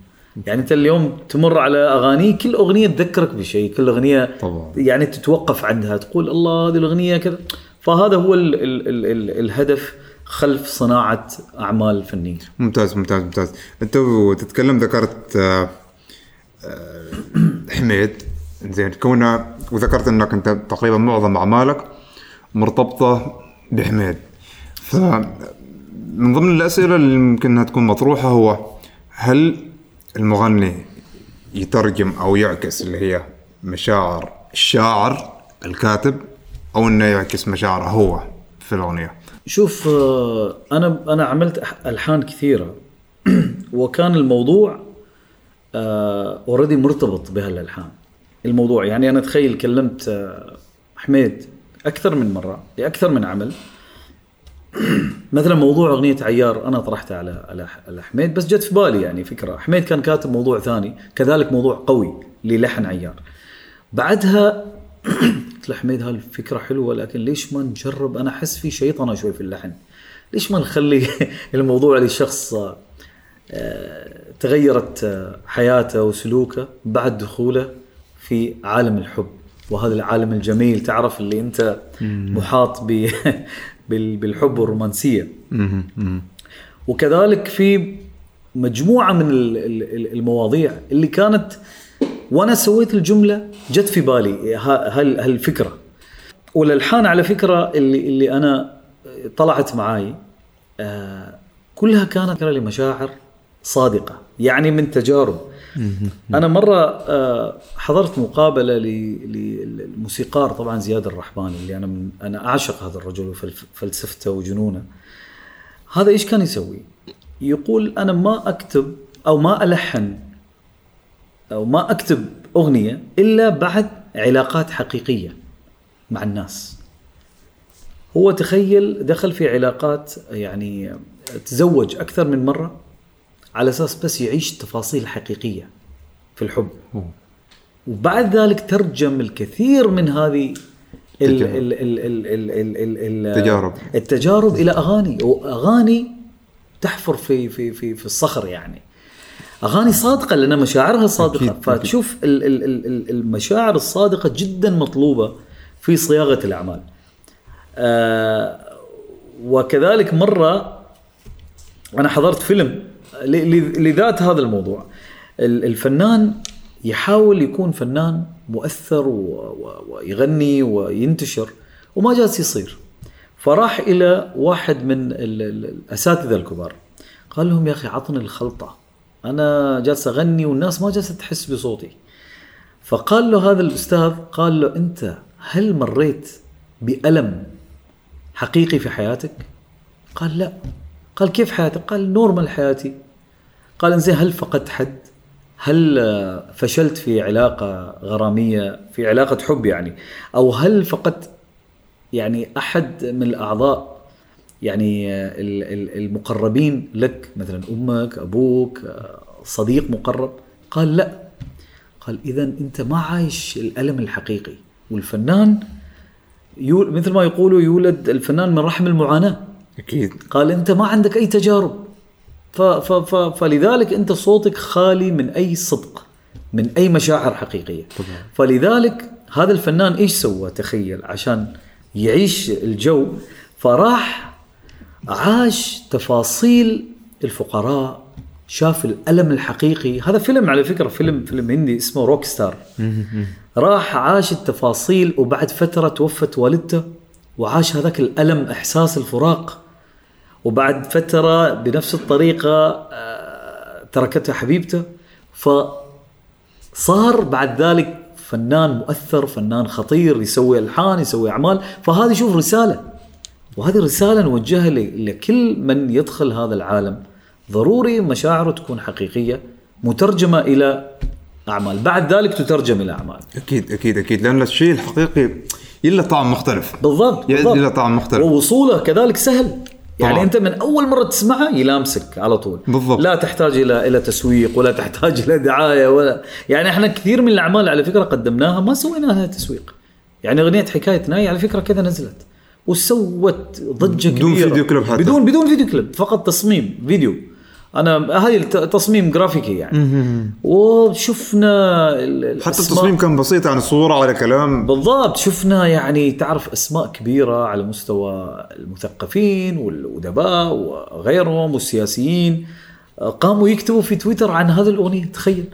يعني انت اليوم تمر على أغاني كل أغنية تذكرك بشيء كل أغنية طبعاً. يعني تتوقف عندها تقول الله هذه الأغنية كذا. فهذا هو ال ال ال ال الهدف خلف صناعة أعمال فنية. ممتاز ممتاز ممتاز. انت تتكلم ذكرت آه، آه، حميد. زين كونه وذكرت انك انت تقريبا معظم أعمالك مرتبطة بحميد. ف من ضمن الأسئلة اللي ممكن إنها تكون مطروحة هو هل المغني يترجم أو يعكس اللي هي مشاعر الشاعر الكاتب أو إنه يعكس مشاعره هو في الأغنية. شوف آه، أنا أنا عملت ألحان كثيرة. *clears throat* وكان الموضوع اوريدي مرتبط بهالألحان. الموضوع يعني أنا تخيل كلمت آه، حميد أكثر من مرة لأكثر من عمل. *clears throat* مثلا موضوع أغنية عيار أنا طرحته على على على حميد بس جت في بالي يعني فكرة. حميد كان كاتب موضوع ثاني كذلك موضوع قوي للحن عيار. بعدها *clears throat* قلت له حميد هالفكره حلوة؟ لكن ليش ما نجرب؟ أنا أحس في شيطنه شوي في اللحن. ليش ما نخلي *laughs* الموضوع لشخص آه، تغيرت آه، حياته وسلوكه بعد دخوله في عالم الحب. وهذا العالم الجميل تعرف اللي أنت محاط *laughs* بالحب والرومانسية. وكذلك في مجموعة من ال- ال- ال- المواضيع اللي كانت وأنا سويت الجملة جت في بالي. ها- هال- هالفكرة. والألحان على فكرة اللي اللي أنا طلعت معاي آه، كلها كانت لمشاعر صادقة. يعني من تجارب. أنا مرة آه، حضرت مقابلة للموسيقار طبعا زياد الرحماني اللي أنا من أنا أعشق هذا الرجل وفلسفته وجنونه هذا إيش كان يسوي؟ يقول أنا ما أكتب أو ما ألحن أو ما أكتب أغنية إلا بعد علاقات حقيقية مع الناس. هو تخيل دخل في علاقات يعني تزوج أكثر من مرة على أساس بس يعيش تفاصيل حقيقيه في الحب. وبعد ذلك ترجم الكثير من هذه ال تجارب. ال ال ال ال ال ال ال تجارب. التجارب إلى اغاني واغاني تحفر في في في في الصخر يعني اغاني صادقه لأن مشاعرها صادقه أكيد، فتشوف ال- ال- ال- ال- المشاعر الصادقه جدا مطلوبه في صياغه الاعمال آه وكذلك مره أنا حضرت فيلم لذات هذا الموضوع. ال- الفنان يحاول يكون فنان مؤثر ويغني وينتشر وما جالس يصير. فراح إلى واحد من ال- ال- الأساتذة الكبار. قال لهم يا أخي عطني الخلطة. أنا جالس أغني والناس ما جالسة تحس بصوتي. فقال له هذا الأستاذ قال له أنت هل مريت بألم حقيقي في حياتك؟ قال لا. قال كيف حياتك؟ قال نورمال حياتي. قال انزين هل فقدت حد؟ هل آه، فشلت في علاقة غرامية في علاقة حب يعني؟ أو هل فقدت يعني أحد من الأعضاء يعني آه، ال- ال- المقربين لك؟ مثلا أمك أبوك آه، صديق مقرب؟ قال لا. قال إذا أنت ما عايش الألم الحقيقي. والفنان مثل ما يقولوا يولد الفنان من رحم المعاناة. أكيد. قال أنت ما عندك أي تجارب. ف ف ف فلذلك انت صوتك خالي من اي صدق من اي مشاعر حقيقية. طبعاً. فلذلك هذا الفنان إيش سوى؟ تخيل عشان يعيش الجو. فراح عاش تفاصيل الفقراء شاف الألم الحقيقي. هذا فيلم على فكرة فيلم فيلم هندي اسمه روك ستار راح عاش التفاصيل وبعد فترة توفت والدته وعاش هذاك الألم إحساس الفراق. وبعد فترة بنفس الطريقة آه، تركته حبيبته. فصار بعد ذلك فنان مؤثر فنان خطير يسوي ألحان يسوي أعمال. فهذه شوف رسالة. وهذه رسالة نوجهها لكل من يدخل هذا العالم. ضروري مشاعره تكون حقيقية مترجمة إلى أعمال. بعد ذلك تترجم إلى أعمال. أكيد أكيد أكيد. لأن الشيء الحقيقي يلا طعم مختلف. بالضبط بالضبط. إلى طعم مختلف. ووصوله كذلك سهل. يعني طبعاً. أنت من أول مرة تسمعها يلامسك على طول بالضبط. لا تحتاج إلى إلى تسويق ولا تحتاج *laughs* إلى دعاية ولا يعني إحنا كثير من الأعمال على فكرة قدمناها ما سوينا لها تسويق يعني أغنية حكاية ناي على فكرة كذا نزلت وسوت ضجة بدون كبيرة فيديو كليب حتى. بدون بدون فيديو كليب فقط تصميم فيديو أنا هاي الت- تصميم جرافيكي يعني. وشفنا حتى. التصميم كان بسيط عن صورة على كلام. بالضبط. شفنا يعني تعرف أسماء كبيرة على مستوى المثقفين والادباء وغيرهم والسياسيين. قاموا يكتبوا في تويتر عن هذه الأغنية تخيل.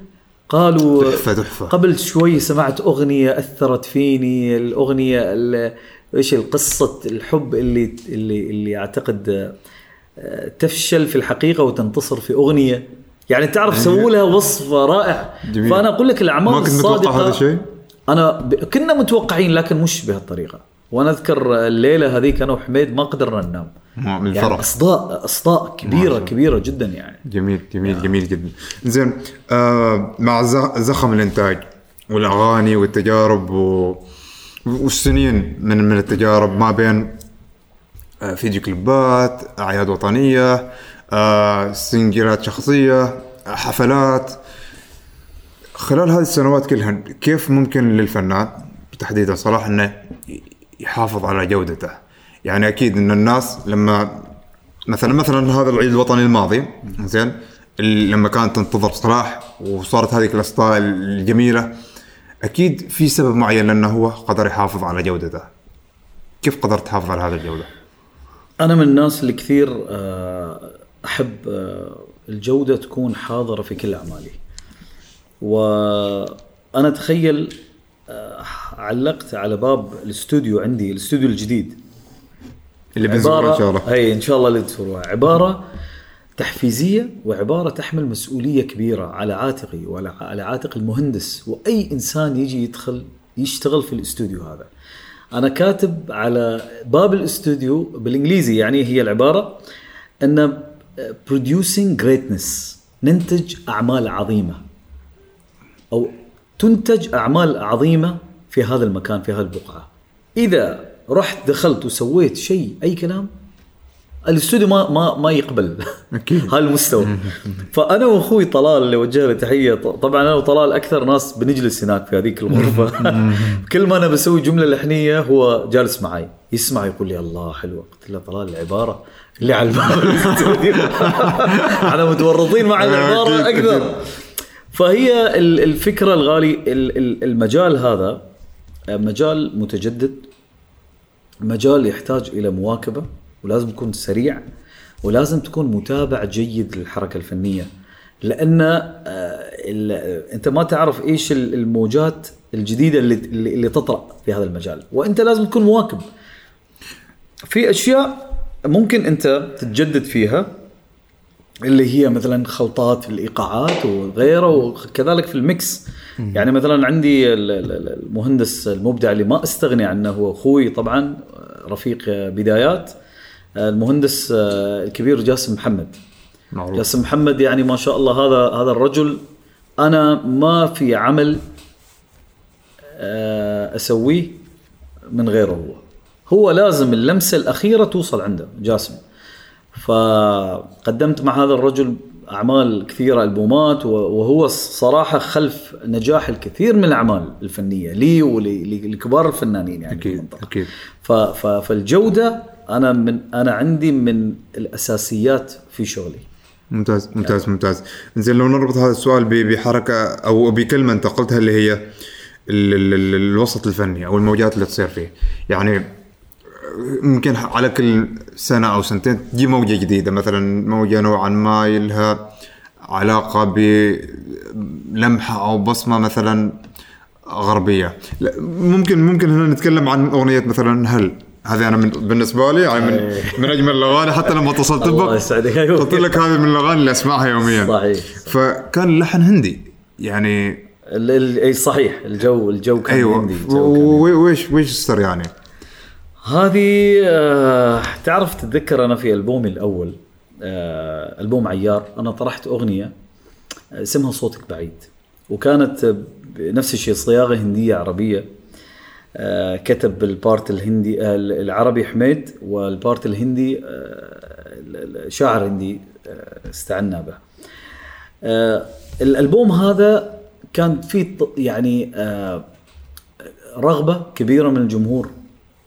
قالوا تحفة- تحفة. قبل شوي سمعت أغنية أثرت فيني الأغنية ال- إيش القصة الحب اللي اللي اللي أعتقد آه، تفشل في الحقيقة وتنتصر في أغنية. يعني تعرف سووا لها وصف رائع. جميل. فأنا أقول لك الأعمال ما كنت الصادقه متوقع هذا الشيء؟ أنا ب... كنا متوقعين لكن مش بهالطريقة. وأنا أذكر الليلة هذيك أنا وحميد ما قدرنا ننام. من يعني الفرح. اصداء أصداء كبيره كبيرة جدا يعني. جميل جميل جميل جدا. زين آه مع زخم الإنتاج والأغاني والتجارب و... والسنين من من التجارب ما بين فيديو كليبات أعياد وطنية آه سنجلات شخصية آه حفلات. خلال هذه السنوات كلها كيف ممكن للفنان تحديدا صلاح إنه يحافظ على جودته؟ يعني أكيد إن الناس لما مثلا مثلا هذا العيد الوطني الماضي زين لما كانت تنتظر صلاح وصارت هذه الاسطال الجميلة أكيد في سبب معين لأنه هو قدر يحافظ على جودته. كيف قدرت تحافظ على هذه الجودة؟ أنا من الناس اللي كثير آه، أحب آه، الجودة تكون حاضرة في كل أعمالي. وأنا تخيل آه، علقت على باب الاستوديو عندي الاستوديو الجديد. اللي بنزوره إن شاء الله. اي إن شاء الله اللي تزوروها عبارة تحفيزية وعبارة تحمل مسؤولية كبيرة على عاتقي وعلى على عاتق المهندس. وأي إنسان يجي يدخل يشتغل في الاستوديو هذا. أنا كاتب على باب الاستوديو بالإنجليزي يعني هي العبارة أن producing greatness ننتج أعمال عظيمة أو تنتج أعمال عظيمة في هذا المكان في هذه البقعة. إذا رحت دخلت وسويت شيء أي كلام الاستوديو ما ما ما يقبل *laughs* أكيد. هالمستوى *laughs* فأنا وأخوي طلال اللي وجه له تحية طبعا أنا وطلال أكثر ناس بنجلس هناك في هذيك الغرفة. *laughs* كل ما أنا بسوي جملة لحنية هو جالس معي يسمع يقول لي الله حلوة قلت له طلال العبارة اللي على الباب. إحنا متورطين مع العبارة أكيد، أكثر. فهي ال- الفكرة الغالي ال- ال- المجال هذا مجال متجدد مجال يحتاج إلى مواكبة. ولازم تكون سريع ولازم تكون متابع جيد للحركة الفنية. لأن آه، أنت ما تعرف إيش ال- الموجات الجديدة اللي اللي تطرأ في هذا المجال. وأنت لازم تكون مواكب. في أشياء ممكن أنت تتجدد فيها اللي هي مثلا خلطات في الإيقاعات وغيره وكذلك في الميكس. يعني مثلا عندي ال- ال- المهندس المبدع اللي ما أستغني عنه هو أخوي طبعا رفيق بدايات. المهندس الكبير جاسم محمد. معروف. جاسم محمد يعني ما شاء الله هذا هذا الرجل أنا ما في عمل آه، أسويه من غيره هو. هو لازم اللمسة الأخيرة توصل عنده جاسم. فقدمت مع هذا الرجل أعمال كثيرة ألبومات وهو صراحة خلف نجاح الكثير من الأعمال الفنية لي ولكبار الفنانين يعني أكيد أكيد. فالجودة أنا من أنا عندي من الأساسيات في شغلي. ممتاز ممتاز ممتاز. زين لو نربط هذا السؤال بحركة أو بكلمة أنت قلتها اللي هي ال ال ال الوسط الفني أو الموجات اللي تصير فيه. يعني يمكن على كل سنة أو سنتين تجي موجة جديدة مثلا موجة نوعا ما لها علاقة بلمحة أو بصمة مثلا غربية. ممكن ممكن هنا نتكلم عن أغنية مثلا هل. هذه أنا من بالنسبة لي يعني من من أجمل الأغاني حتى لما اتصلت الله بك يسعدك. أيوة. قلت لك هذه من الأغاني اللي أسمعها يوميا. صحيح. فكان اللحن هندي يعني إي صحيح. الجو الجو كان أيوه. عندي الجو كان و- و- ويش ويش السر يعني؟ هذه آه تعرف تتذكر أنا في ألبومي الأول آه ألبوم عيار أنا طرحت أغنية آه، اسمها صوتك بعيد. وكانت نفس الشيء صياغة هندية عربية. كتب ال part الهندي آه العربي حميد وال part الهندي آه شاعر هندي آه استعنا به. آه الألبوم هذا كان فيه ط- يعني آه رغبة كبيرة من الجمهور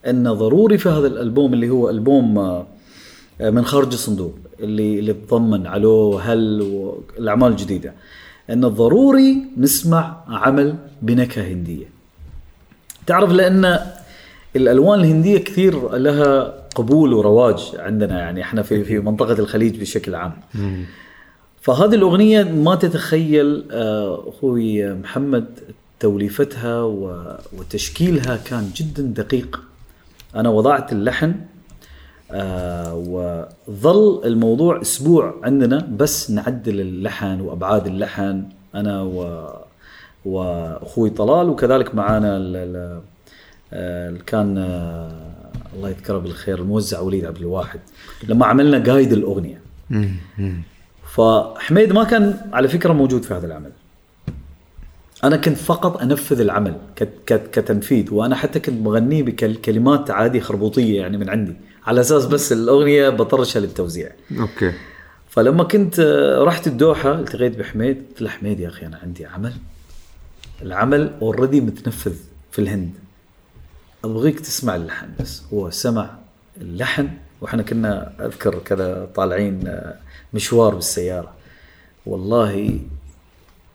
إن ضروري في هذا الألبوم اللي هو ألبوم آه، آه، من خارج الصندوق اللي اللي تضمن علو هل والأعمال الجديدة إن ضروري نسمع عمل بنكهة هندية. تعرف لأن الألوان الهندية كثير لها قبول ورواج عندنا يعني إحنا في في منطقة الخليج بشكل عام. فهذه الأغنية ما تتخيل آه، أخوي محمد توليفتها وتشكيلها كان جدا دقيق. أنا وضعت اللحن آه، وظل الموضوع أسبوع عندنا بس نعدل اللحن وأبعاد اللحن أنا و وأخوي طلال وكذلك معانا ال- ال- كان آه، الله يذكره بالخير الموزع وليد عبد الواحد لما عملنا guide الأغنية. فحميد ما كان على فكرة موجود في هذا العمل. أنا كنت فقط أنفذ العمل كت كت كتنفيذ وأنا حتى كنت مغنيه بكلمات عادي خربوطية يعني من عندي. على أساس بس الأغنية بطرشها للتوزيع. okay. فلما كنت آه، رحت الدوحة التقيت بحميد قلت له حميد يا أخي أنا عندي عمل. العمل already متنفذ في الهند. أبغيك تسمع اللحن بس. هو سمع اللحن وإحنا كنا أذكر كذا طالعين آه، مشوار بالسيارة. والله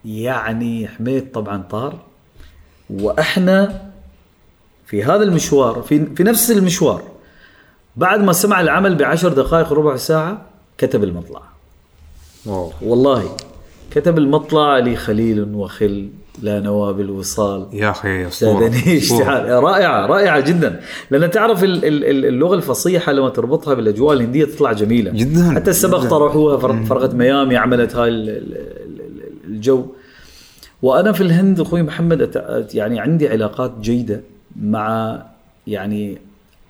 يعني حميد طبعا طار. وإحنا في هذا المشوار في في نفس المشوار بعد ما سمع العمل بعشر دقائق ربع ساعة كتب المطلع. واو. والله كتب المطلع لي خليل وخل. لا نوى بالوصال يا أخي. اشتعال. رائعة رائعة جدا. لأن تعرف ال- ال- ال- اللغة الفصيحة لما تربطها بالأجواء الهندية تطلع جميلة. جداً، حتى السبق جداً. طرحوها فر- فرقة ميامي عملت هاي ال- ال- ال- ال- الجو. وأنا في الهند أخوي محمد يعني عندي علاقات جيدة مع يعني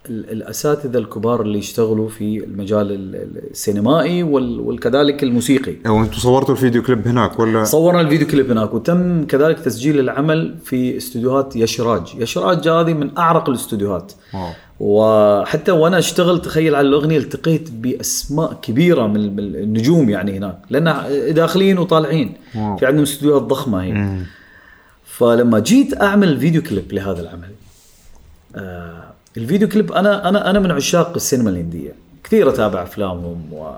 الأساتذة الكبار اللي يشتغلوا في المجال ال- ال- السينمائي وكذلك الموسيقي. وأنتم صورتوا الفيديو كليب هناك ولا؟ صورنا الفيديو كليب هناك وتم كذلك تسجيل العمل في استديوهات يشراج. يشراج هذه من أعرق الاستديوهات wow. وحتى وأنا اشتغل تخيل على الأغنية التقيت بأسماء كبيرة من النجوم يعني هناك لأن داخلين وطالعين. wow. في عندهم استديوهات ضخمة هنا فلما جيت أعمل فيديو كليب لهذا العمل آه الفيديو كليب أنا أنا أنا من عشاق السينما الهندية. كثير أتابع أفلامهم و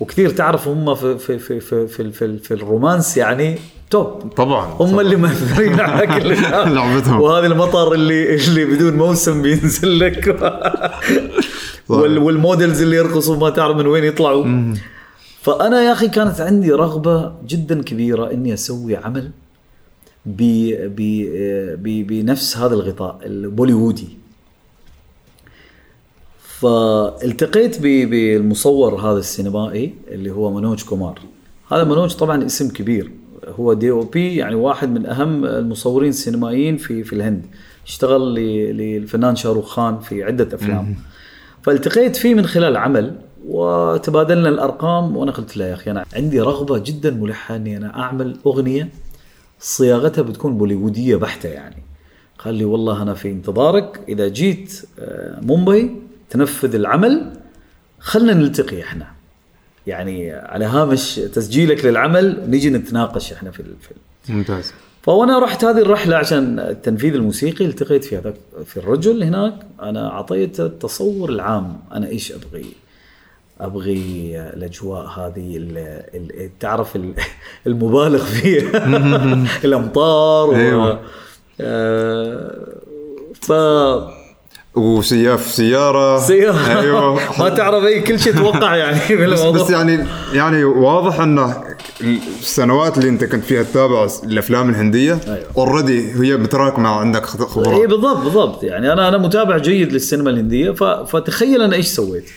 وكثير تعرف هم في في في في في, في, في ال romance يعني top. طبعا هم اللي مأثرين على *laughs* كل. لعبتهم. وهذا المطر اللي اللي بدون موسم بينزل لك. *laughs* وال وال models اللي يرقصوا ما تعرف من وين يطلعوا. فأنا يا أخي كانت عندي رغبة جدا كبيرة إني أسوي عمل ب ب بنفس هذا الغطاء البوليوودي. فالتقيت بالمصور هذا السينمائي اللي هو منوج كومار. هذا منوج طبعا اسم كبير. هو DOP يعني واحد من أهم المصورين السينمائيين في في الهند. اشتغل للفنان شاروخ خان في عدة أفلام. فالتقيت فيه من خلال عمل وتبادلنا الأرقام وأنا قلت له يا أخي أنا عندي رغبة جدا ملحة إني أنا أعمل أغنية صياغتها بتكون بوليوودية بحتة يعني. قال لي والله أنا في انتظارك. إذا جيت آه، مومباي تنفذ العمل خلنا نلتقي إحنا. يعني على هامش تسجيلك للعمل نيجي نتناقش إحنا في الفيلم ممتاز. فوانا رحت هذه الرحلة عشان التنفيذ الموسيقي التقيت في هذاك في الرجل هناك. أنا اعطيته التصور العام. أنا إيش أبغي؟ أبغي الأجواء هذه ال ال تعرف ال- *laughs* المبالغ فيها. *laughs* الأمطار و أيوة. آه، ف وسياف سيارة. سيارة. أيوه. *laughs* ما تعرف اي كل شيء توقع يعني *laughs* بس, بس يعني يعني واضح انه السنوات اللي أنت كنت فيها تتابع الأفلام الهندية أيوة. already هي متراكمة عندك خ- اي خبرات بالضبط بالضبط. يعني أنا أنا متابع جيد للسينما الهندية ف... فتخيل أنا إيش سويت.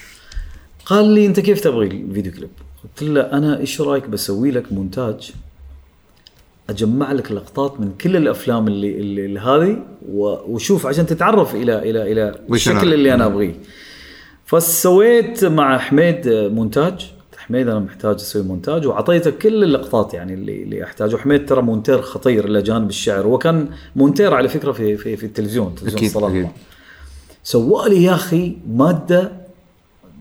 قال لي أنت كيف تبغي الفيديو كليب؟ قلت له أنا إيش رأيك بسوي لك مونتاج أجمع لك لقطات من كل الأفلام اللي اللي, اللي هذه وشوف عشان تتعرف إلى إلى إلى الشكل اللي أنا أبغيه. فسويت مع حميد مونتاج. حميد أنا محتاج أسوي مونتاج وأعطيته كل اللقطات يعني اللي اللي أحتاجه. حميد ترى مونتير خطير إلى جانب الشعر. هو كان مونتير على فكرة في في, في التلفزيون تلفزيون الصلاة أكيد. سوى لي يا أخي مادة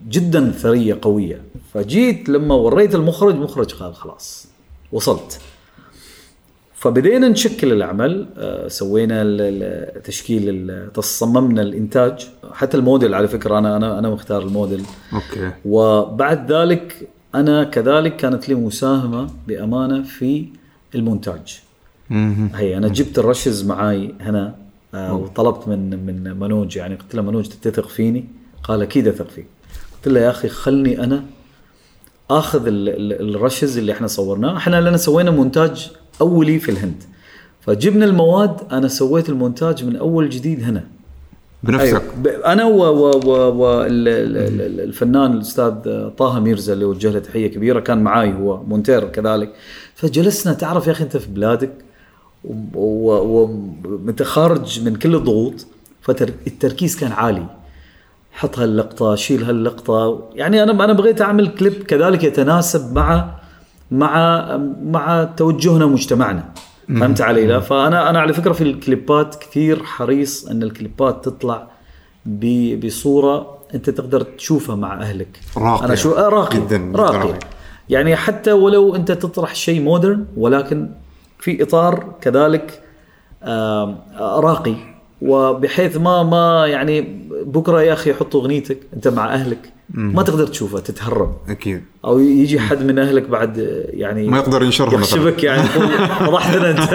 جدا ثرية قوية. فجيت لما وريت المخرج مخرج قال خلاص وصلت. فبدينا نشكل العمل آه، سوينا تشكيل صممنا الإنتاج. حتى الموديل على فكرة أنا أنا أنا مختار الموديل. okay. وبعد ذلك أنا كذلك كانت لي مساهمة بأمانة في المونتاج. هي أنا جبت ال rushes معاي هنا آه وطلبت من من منوج يعني قلت له منوج تتثق فيني؟ قال أكيد أثق فيك. قلت له يا أخي خلني أنا آخذ ال- ال- ال rushes اللي إحنا صورناه. إحنا لنا سوينا مونتاج أولي في الهند. فجبنا المواد أنا سويت المونتاج من أول جديد هنا. بنفسك. ب- أنا و و و و ال- ال- ال- الفنان الأستاذ طه ميرزا اللي وجه له تحية كبيرة كان معاي هو مونتير كذلك. فجلسنا تعرف يا أخي أنت في بلادك ومتخارج من كل الضغوط فالتركيز كان عالي. حط هاللقطة شيل هاللقطة. يعني أنا أنا بغيت أعمل كليب كذلك يتناسب مع مع مع توجهنا ومجتمعنا فهمت علي؟ لا فأنا أنا على فكرة في الكليبات كثير حريص إن الكليبات تطلع بصورة أنت تقدر تشوفها مع أهلك. راقية. أنا شو آه راقي جداً- راقي راقي. يعني حتى ولو أنت تطرح شيء مودرن ولكن في إطار كذلك راقي. وبحيث ما ما يعني بكرة يا أخي يحطوا أغنيتك أنت مع أهلك. ما تقدر تشوفها تتهرب. أكيد. أو يجي حد من أهلك بعد يعني ما يقدر ينشرها مثلا. يخشبك يعني. *laughs* يقول فضحتنا أنت.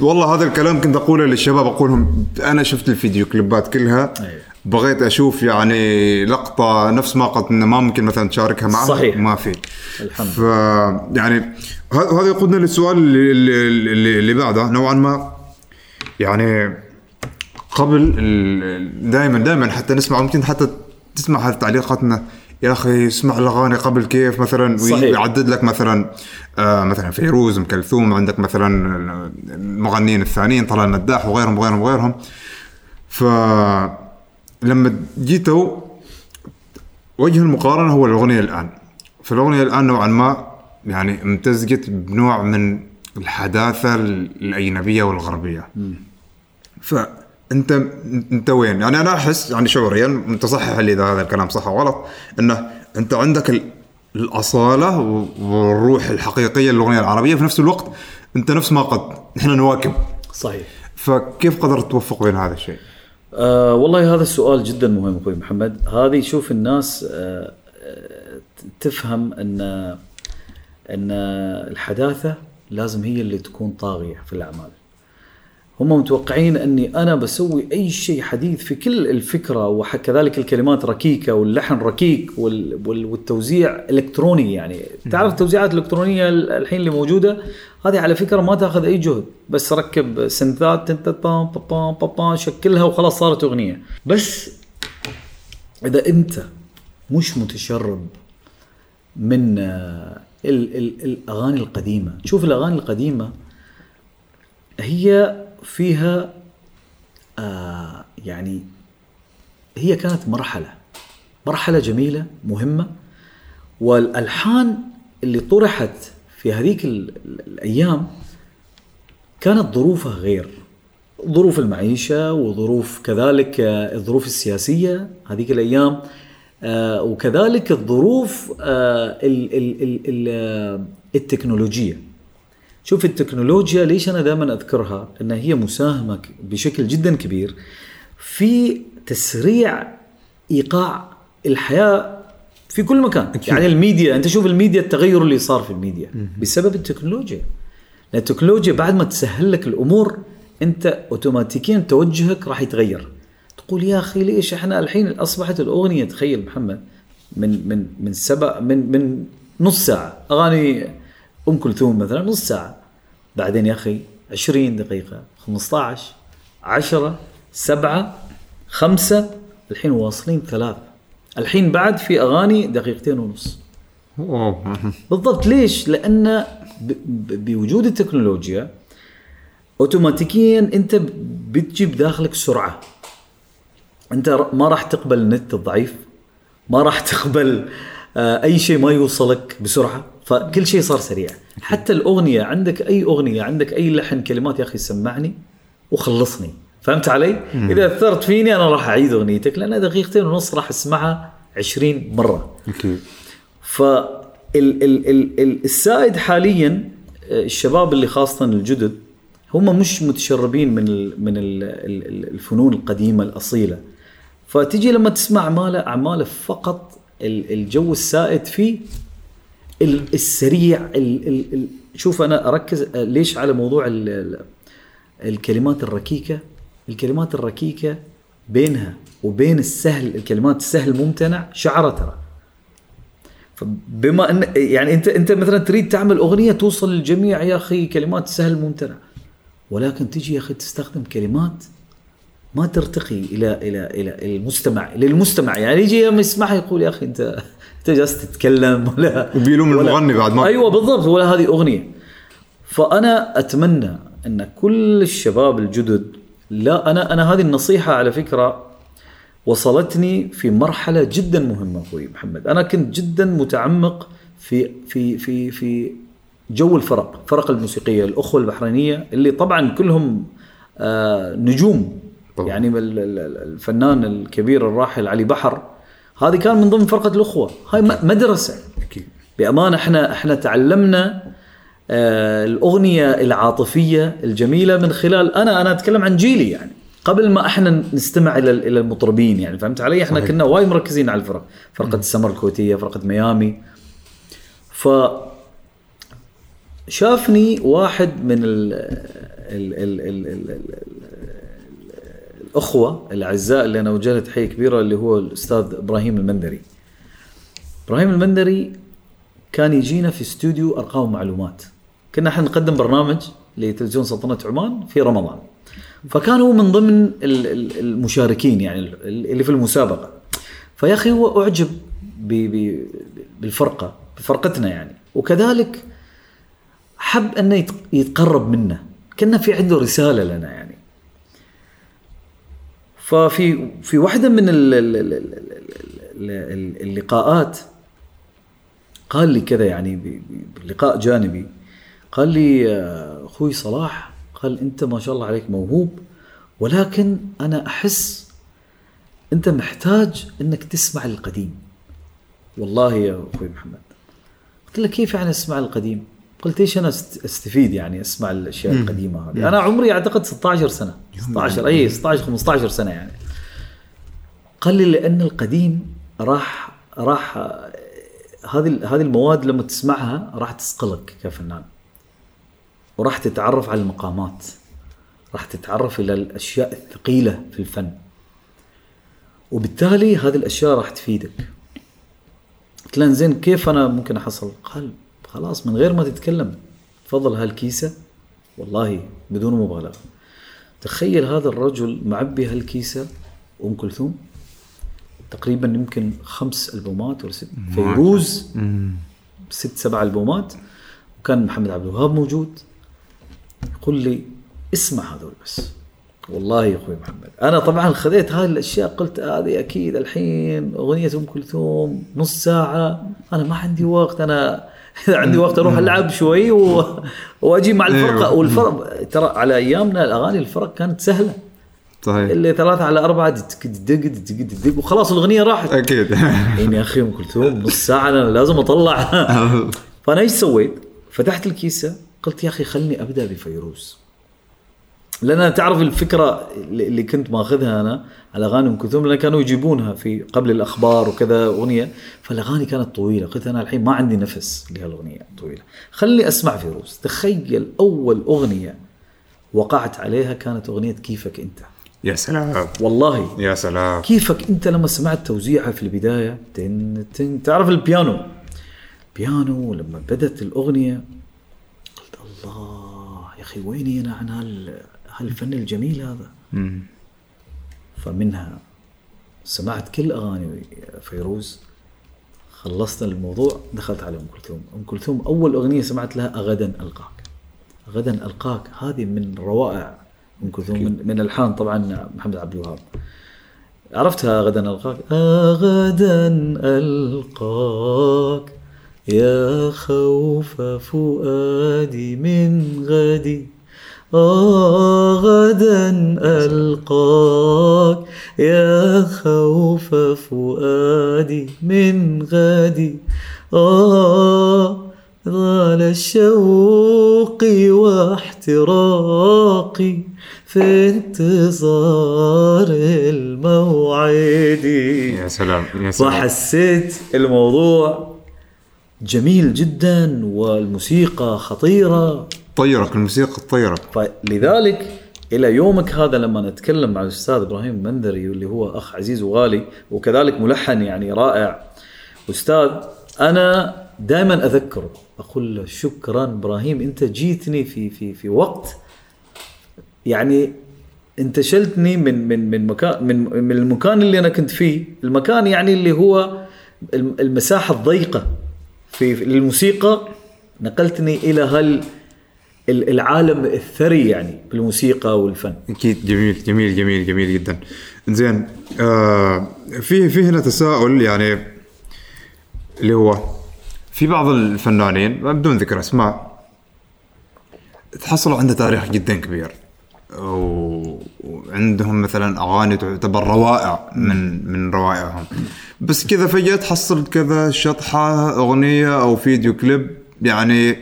والله هذا الكلام كنت أقوله للشباب اقولهم أنا شفت الفيديو كليبات كلها. أيوة. بغيت أشوف يعني لقطة نفس ما قلت إنه ما ممكن مثلا تشاركها معهم. صحيح. ما في. الحمد ف يعني هذا يقودنا للسؤال اللي, اللي, اللي بعده. نوعا ما يعني قبل دائما دائما حتى نسمع ممكن حتى تسمع تعليقاتنا يا أخي اسمع الأغاني قبل كيف مثلا. ويعدد لك مثلا آه مثلا فيروز أم كلثوم عندك مثلا المغنيين الثانيين طلال مداح وغيرهم وغيرهم وغيرهم. ف لما جيتوا وجه المقارنة هو الأغنية الآن. فالأغنية الآن نوعا ما يعني امتزجت بنوع من الحداثة الأجنبية والغربية. فانت انت وين؟ يعني أنا احس يعني شعوريا انت صحح لي إذا هذا الكلام صح أو غلط إنه أنت عندك ال- الأصالة والروح الحقيقية للأغنية العربية في نفس الوقت أنت نفس ما قد إحنا نواكب صحيح فكيف قدرت توفق بين هذا الشيء؟ آه والله هذا السؤال جدا مهم أخوي محمد هذه شوف الناس آه تفهم ان أن الحداثة لازم هي اللي تكون طاغية في الأعمال هم متوقعين أني أنا بسوي أي شيء حديث في كل الفكرة وكذلك الكلمات ركيكة واللحن ركيك وال- وال- والتوزيع إلكتروني يعني. تعرف التوزيعات الإلكترونية ال- الحين اللي موجودة؟ هذه على فكرة ما تأخذ أي جهد بس ركب سنتات شكلها وخلاص صارت أغنية. بس إذا أنت مش متشرب من ال- ال- الأغاني القديمة شوف الأغاني القديمة هي فيها آه يعني هي كانت مرحلة مرحلة جميلة مهمة. والألحان اللي طرحت في هذيك ال- ال- الأيام كانت ظروفها غير. ظروف المعيشة وظروف كذلك آه، الظروف السياسية هذيك الأيام آه، وكذلك الظروف آه، شوف التكنولوجيا ليش أنا دائما أذكرها؟ ان هي مساهمة بشكل جدا كبير في تسريع إيقاع الحياة في كل مكان. أكيد. يعني الميديا أنت شوف الميديا التغير اللي صار في الميديا بسبب التكنولوجيا. لأن التكنولوجيا بعد ما تسهل لك الأمور أنت اوتوماتيكيا توجهك راح يتغير. تقول يا أخي ليش إحنا الحين أصبحت الأغنية تخيل محمد من من من سبع من من نص ساعة. أغاني أم كلثوم مثلا نص ساعة. بعدين يا أخي 20 دقيقة 15 10 7 5 الحين واصلين ثلاث الحين بعد في أغاني دقيقتين ونص. بالضبط. ليش؟ لأن بوجود التكنولوجيا اوتوماتيكيا أنت بتجيب داخلك سرعة. أنت ما راح تقبل النت الضعيف ما راح تقبل آه، أي شيء ما يوصلك بسرعة. فكل شيء صار سريع. حتى الأغنية عندك أي أغنية عندك أي لحن كلمات يا أخي سمعني وخلصني. فهمت علي؟ إذا أثرت فيني أنا راح أعيد أغنيتك لأن دقيقتين ونص راح أسمعها 20 مرة. أكيد. فالسائد حاليا آه، الشباب اللي خاصة الجدد هم مش متشربين من ال من ال ال الفنون القديمة الأصيلة. فتجي لما تسمع أعماله أعماله فقط ال- الجو السائد فيه السريع ال ال ال شوف أنا أركز آه، ليش على موضوع ال ال الكلمات الركيكة؟ الكلمات الركيكة بينها وبين السهل الكلمات السهل ممتنع شعره ترى. بما أن يعني أنت أنت مثلا تريد تعمل أغنية توصل للجميع يا أخي كلمات سهل ممتنع. ولكن تجي يا أخي تستخدم كلمات ما ترتقي إلى إلى إلى المستمع للمستمع. يعني يجي يسمعها يقول يا أخي أنت جالس تتكلم ولا وبيلوم ولا- المغني بعد ما أيوه بالضبط ولا هذه أغنية. فأنا أتمنى أن كل الشباب الجدد لا أنا أنا هذه النصيحة على فكرة وصلتني في مرحلة جدا مهمة أخوي محمد. أنا كنت جدا متعمق في في في في جو الفرق فرق الموسيقية الأخوة البحرينية اللي طبعا كلهم آه نجوم. طبعاً. يعني ال- ال- ال- الفنان الكبير الراحل علي بحر هذه كان من ضمن فرقة الأخوة هاي مدرسة أكيد بأمانة إحنا إحنا تعلمنا آه الأغنية العاطفية الجميلة من خلال أنا أنا أتكلم عن جيلي يعني قبل ما إحنا نستمع إلى إلى المطربين يعني فهمت علي؟ إحنا صحيح. كنا وايد مركزين على الفرق، فرقة السمر الكويتية، فرقة ميامي. ف شافني واحد من ال ال ال ال الأخوة الأعزاء اللي أنا اوجه له تحيه كبيرة اللي هو الأستاذ إبراهيم المندري. إبراهيم المندري كان يجينا في استوديو أرقام ومعلومات. كنا إحنا نقدم برنامج لتلفزيون سلطنة عمان في رمضان. فكان هو من ضمن ال- ال- المشاركين يعني ال- اللي في المسابقة. فيا أخي هو أعجب بالفرقة بفرقتنا يعني وكذلك حب أنه يت- يتقرب منا كنا في عنده رسالة لنا يعني ففي في واحدة من ال- ال- ال- ال- ال- ال- اللقاءات قال لي كذا يعني بلقاء جانبي قال لي آه، أخوي صلاح قال أنت ما شاء الله عليك موهوب ولكن أنا أحس أنت محتاج أنك تسمع القديم والله يا أخوي محمد قلت له كيف يعني أسمع القديم؟ قلت إيش أنا أست- أستفيد يعني أسمع الأشياء القديمة هذه؟ أنا عمري أعتقد 16 سنة. 16 اي 16 15 سنة يعني. قال لي لأن القديم راح راح هذه هذه المواد لما تسمعها راح تسقلك كفنان. وراح تتعرف على المقامات. راح تتعرف إلى الأشياء الثقيلة في الفن. وبالتالي هذه الأشياء راح تفيدك. قلت له زين كيف أنا ممكن أحصل؟ قال خلاص من غير ما تتكلم. تفضل هالكيسة. والله بدون مبالغة. تخيل هذا الرجل معبي هالكيسة أم كلثوم. تقريبا يمكن خمس ألبومات ولا ست. فيروز. ست سبع ألبومات. وكان محمد عبد الوهاب موجود. يقول لي اسمع هذول بس. والله يا أخوي محمد. أنا طبعا خذيت هاي الأشياء قلت هذه أكيد الحين أغنية أم كلثوم نص ساعة. أنا ما عندي وقت. أنا اذا *laughs* عندي وقت أروح ألعب شوي و... وأجي مع الفرقة. أيوة. والفرق ترى على أيامنا الأغاني الفرق كانت سهلة. صحيح. اللي ثلاثة على أربعة دق دق دق دق وخلاص الأغنية راحت. أكيد. *laughs* الحين يا أخي أم كلثوم نص ساعة أنا لازم أطلع. *laughs* فأنا إيش سويت؟ فتحت الكيسة قلت يا أخي خلني أبدأ بفيروز. أنا تعرف الفكرة اللي كنت ماخذها أنا على أغاني أم كلثوم لأن كانوا يجيبونها في قبل الأخبار وكذا أغنية فالأغاني كانت طويلة. قلت أنا الحين ما عندي نفس لهالأغنية طويلة. خلني أسمع فيروز. تخيل أول أغنية وقعت عليها كانت أغنية كيفك أنت. يا سلام. والله. يا سلام. كيفك أنت لما سمعت توزيعها في البداية؟ تن تن. تعرف البيانو؟ بيانو لما بدت الأغنية قلت الله يا أخي ويني أنا عن هال هالفن الجميل هذا؟ مم. فمنها سمعت كل أغاني فيروز خلصت الموضوع دخلت على أم كلثوم. أم كلثوم أول أغنية سمعت لها غدا ألقاك. غدا ألقاك. هذه من روائع أم كلثوم من, من الحان طبعا محمد عبد الوهاب. عرفتها غدا ألقاك؟ غدا ألقاك يا خوف فؤادي من غدي. آه غدا ألقاك يا خوف فؤادي من غدي. آه ظل الشوق واحتراقي في انتظار الموعد. يا سلام يا سلام. فحسيت الموضوع جميل جدا والموسيقى خطيرة. طيرك الموسيقى تطيرك. فلذلك إلى يومك هذا لما نتكلم مع الأستاذ إبراهيم المنذري واللي هو أخ عزيز وغالي وكذلك ملحن يعني رائع. أستاذ أنا دائما اذكره أقول له شكرا إبراهيم أنت جيتني في في في وقت يعني انتشلتني من من من مكان من من المكان اللي أنا كنت فيه المكان يعني اللي هو الم- المساحة الضيقة في الموسيقى نقلتني إلى هال ال- العالم الثري يعني بالموسيقى والفن. أكيد. جميل جميل جميل جميل جدا. زين آه في في هنا تساؤل يعني اللي هو في بعض الفنانين بدون ذكر أسماء تحصلوا عنده تاريخ جدا كبير. وعندهم مثلا أغاني تعتبر روائع من من روائعهم. بس كذا فجأة تحصل كذا شطحة أغنية أو فيديو كليب يعني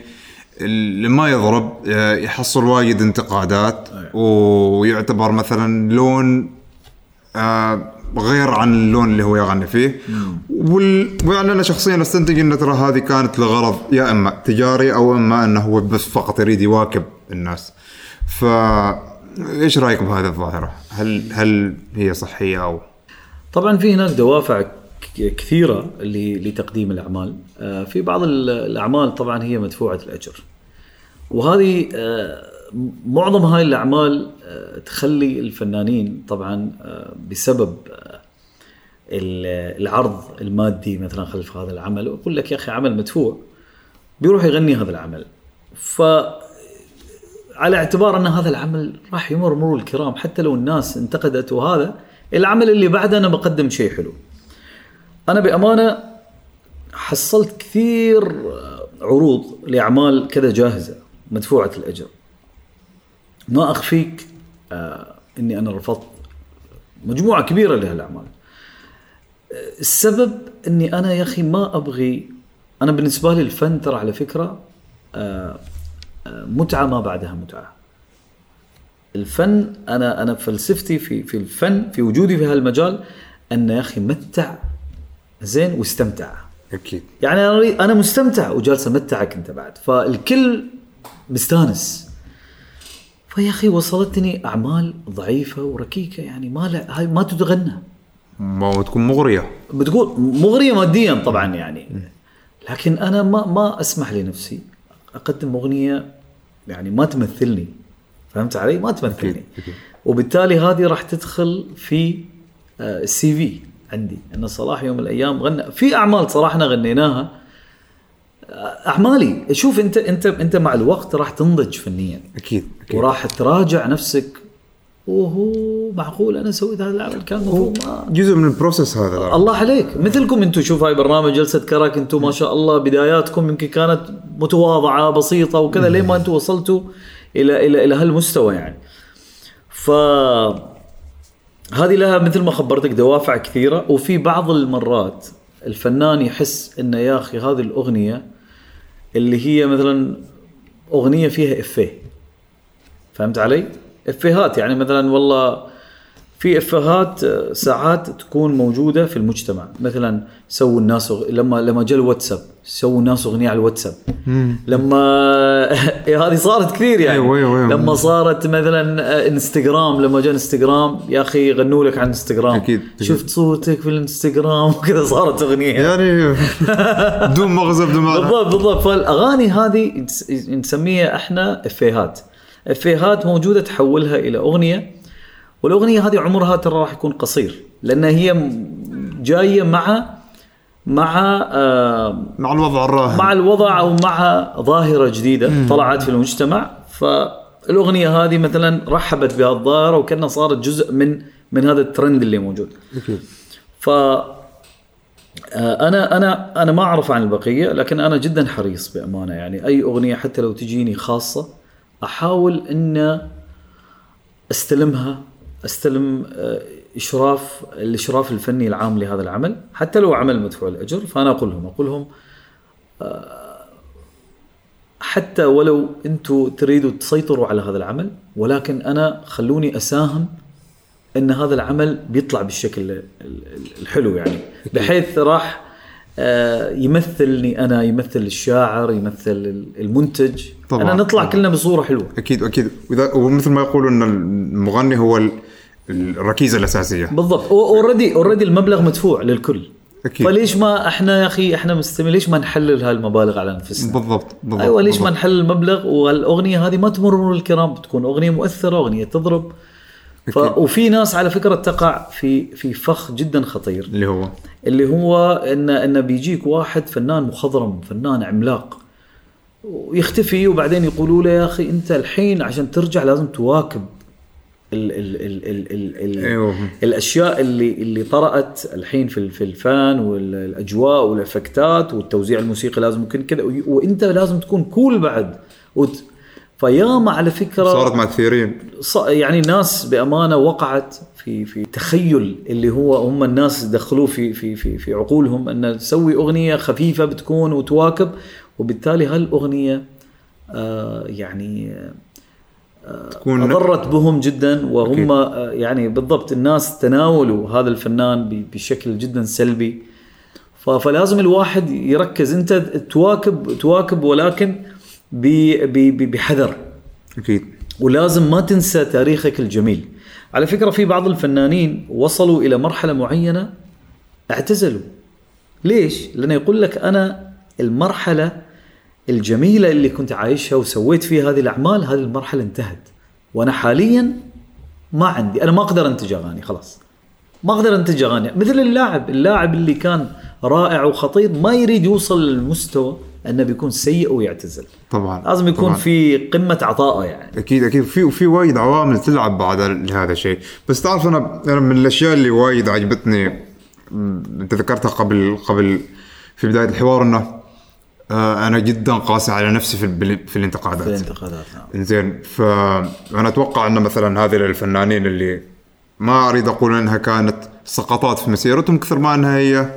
اللي ما يضرب آه، يحصل وايد انتقادات ويعتبر مثلا لون آه، غير عن اللون اللي هو يغني فيه. وال... ويعني أنا شخصيا أستنتج إن ترى هذه كانت لغرض يا إما تجاري أو إما إنه هو بس فقط يريد يواكب الناس. ف إيش رأيك بهذه الظاهرة؟ هل هل هي صحية أو؟ طبعا في هناك دوافع كثيرة لتقديم الأعمال. آه، في بعض ال- الأعمال طبعا هي مدفوعة الأجر. وهذه آه، معظم هاي الأعمال آه، تخلي الفنانين طبعا بسبب ال- العرض المادي مثلا خلف هذا العمل واقول لك يا أخي عمل مدفوع بيروح يغني هذا العمل. ف على اعتبار أن هذا العمل راح يمر مرور الكرام حتى لو الناس انتقدت وهذا العمل اللي بعده أنا بقدم شيء حلو. أنا بأمانة حصلت كثير عروض لأعمال كذا جاهزة مدفوعة الأجر. ما أخفيك آه إني أنا رفضت مجموعة كبيرة لهالأعمال. السبب إني أنا يا أخي ما أبغي أنا بالنسبة لي الفن ترى على فكرة آه آه متعة ما بعدها متعة. الفن أنا أنا فلسفتي في في الفن في وجودي في هالمجال ان يا أخي متع زين واستمتع. أكيد. يعني أنا أنا مستمتع وجالس أمتعك أنت بعد. فالكل مستانس. فيا أخي وصلتني أعمال ضعيفة وركيكة يعني ما لا هاي ما تتغنى. ما تكون مغرية. بتقول مغرية ماديا طبعا يعني. لكن أنا ما ما أسمح لنفسي أقدم أغنية يعني ما تمثلني. فهمت علي؟ ما تمثلني. وبالتالي هذه راح تدخل في آه، ال CV. عندي. إن صلاح يوم من الأيام غنى. في أعمال صراحة إحنا غنيناها. أعمالي. شوف أنت أنت أنت مع الوقت راح تنضج فنيا. أكيد أكيد. وراح تراجع نفسك. وهو معقول أنا سويت هذا العمل؟ كان المفروض ما جزء من ال process هذا. ترى. الله عليك. مثلكم أنتم شوف هاي برنامج جلسة كرك أنتم ما شاء الله بداياتكم يمكن كانت متواضعة بسيطة وكذا لين ما أنتم وصلتوا إلى إلى إلى هالمستوى يعني. ف هذه لها مثل ما خبرتك دوافع كثيرة وفي بعض المرات الفنان يحس إنه يا أخي هذه الأغنية اللي هي مثلا أغنية فيها إفيه فهمت علي؟ إفيهات يعني مثلا والله في افيهات آه، ساعات تكون موجودة في المجتمع. مثلا سووا الناس. لما لما جاء الواتساب سووا الناس اغنيه على الواتساب. لما *laughs* هذه صارت كثير يعني. أيوة، أيوة، أيوة. لما صارت مثلا آه، إنستغرام لما جاء إنستغرام يا أخي غنوا لك عن إنستغرام. أكيد. شفت صورتك في الإنستغرام؟ *laughs* وكذا صارت أغنية. يعني بدون *laughs* مغزى بدون معنى بالضبط بالضبط. فالأغاني هذه نس- نسميها إحنا إفيهات. إفيهات موجودة تحولها إلى أغنية. والأغنية هذه عمرها ترى راح يكون قصير لأن هي جاية مع مع آه مع الوضع الراهن. مع الوضع أو مع ظاهرة جديدة طلعت في المجتمع. فالأغنية هذه مثلا رحبت بهذه الظاهرة وكأنها صارت جزء من من هذا الترند اللي موجود. أكيد. ف آه، أنا أنا أنا ما أعرف عن البقية لكن أنا جدا حريص بأمانة. يعني أي أغنية حتى لو تجيني خاصة أحاول ان أستلمها أستلم آه، إشراف الإشراف الفني العام لهذا العمل. حتى لو عمل مدفوع الأجر فأنا أقول لهم أقول لهم آه، حتى ولو أنتم تريدوا تسيطروا على هذا العمل ولكن أنا خلوني أساهم أن هذا العمل بيطلع بالشكل ال- ال- الحلو يعني. بحيث راح آه، يمثلني أنا يمثل الشاعر يمثل المنتج. طبعاً. أنا نطلع كلنا بصورة حلوة. أكيد أكيد. ومثل ما يقولوا إن المغني هو الركيزة الأساسية. بالضبط. already already المبلغ مدفوع للكل. أكيد. فليش ما إحنا يا أخي إحنا مستمع ليش ما نحلل هالمبالغ على أنفسنا؟ بالضبط بالضبط أيوه ليش ما بالضبط. نحلل المبلغ؟ والأغنية هذه ما تمر مرور الكرام بتكون أغنية مؤثرة أغنية تضرب. ف... وفي ناس على فكرة تقع في في فخ جدا خطير. اللي هو؟ اللي هو ان إن بيجيك واحد فنان مخضرم فنان عملاق ويختفي وبعدين يقولوا له يا أخي أنت الحين عشان ترجع لازم تواكب. ال ال ال ال ال ال أيوه. الأشياء اللي اللي طرأت الحين في في الفن والاجواء والإفكتات والتوزيع الموسيقي لازم يكون كذا وإنت لازم تكون كول بعد وت... فياما على فكرة صارت مع كثيرين ص- يعني ناس بأمانة وقعت في في تخيل اللي هو هم الناس دخلوه في في في في عقولهم أن تسوي أغنية خفيفة بتكون وتواكب وبالتالي هالأغنية آه يعني تكون أضرت بهم جدا وهم أكيد. آه يعني بالضبط الناس تناولوا هذا الفنان بشكل جدا سلبي. فلازم الواحد يركز. أنت تواكب تواكب ولكن بحذر. أكيد. ولازم ما تنسى تاريخك الجميل. على فكرة في بعض الفنانين وصلوا إلى مرحلة معينة اعتزلوا. ليش؟ لأنه يقول لك أنا المرحلة الجميلة اللي كنت عايشها وسويت فيها هذه الأعمال هذه المرحلة انتهت. وأنا حاليا ما عندي أنا ما أقدر أنتج أغاني خلاص. ما أقدر أنتج أغاني. مثل اللاعب اللاعب اللي كان رائع وخطير ما يريد يوصل للمستوى أنه بيكون سيء ويعتزل. طبعا لازم يكون طبعاً. في قمة عطائه يعني. أكيد أكيد. في في وايد عوامل تلعب بعد لهذا الشيء. بس تعرف أنا أنا من الأشياء اللي وايد عجبتني أنت ذكرتها قبل قبل في بداية الحوار إنه أنا جدا قاسي على نفسي في في الانتقادات في الانتقادات نعم. زين فأنا أتوقع أن مثلا هذه الفنانين اللي ما أريد أقول إنها كانت سقطات في مسيرتهم كثر ما إنها هي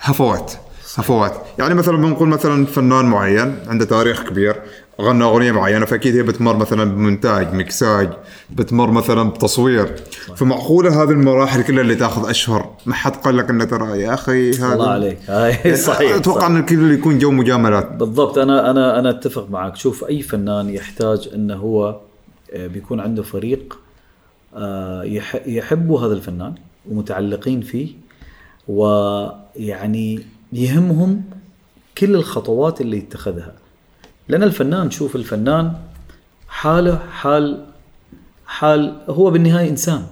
هفوات هفوات يعني مثلا بنقول مثلا فنان معين عنده تاريخ كبير غنى أغنية معينة فأكيد هي بتمر مثلا بمونتاج مكساج بتمر مثلا بتصوير. فمعقولة هذه المراحل كلها اللي تأخذ أشهر؟ ما حد قال لك انه ترى يا أخي هذا الله عليك. هاي صحيح أتوقع. إن الكل يكون جو مجاملات. بالضبط. أنا أنا أنا أتفق معك. شوف أي فنان يحتاج إنه هو آه، بيكون عنده فريق آه، يح- يحبوا هذا الفنان ومتعلقين فيه ويعني يهمهم كل الخطوات اللي يتخذها. لأن الفنان شوف الفنان حاله حال حال هو بالنهاية إنسان.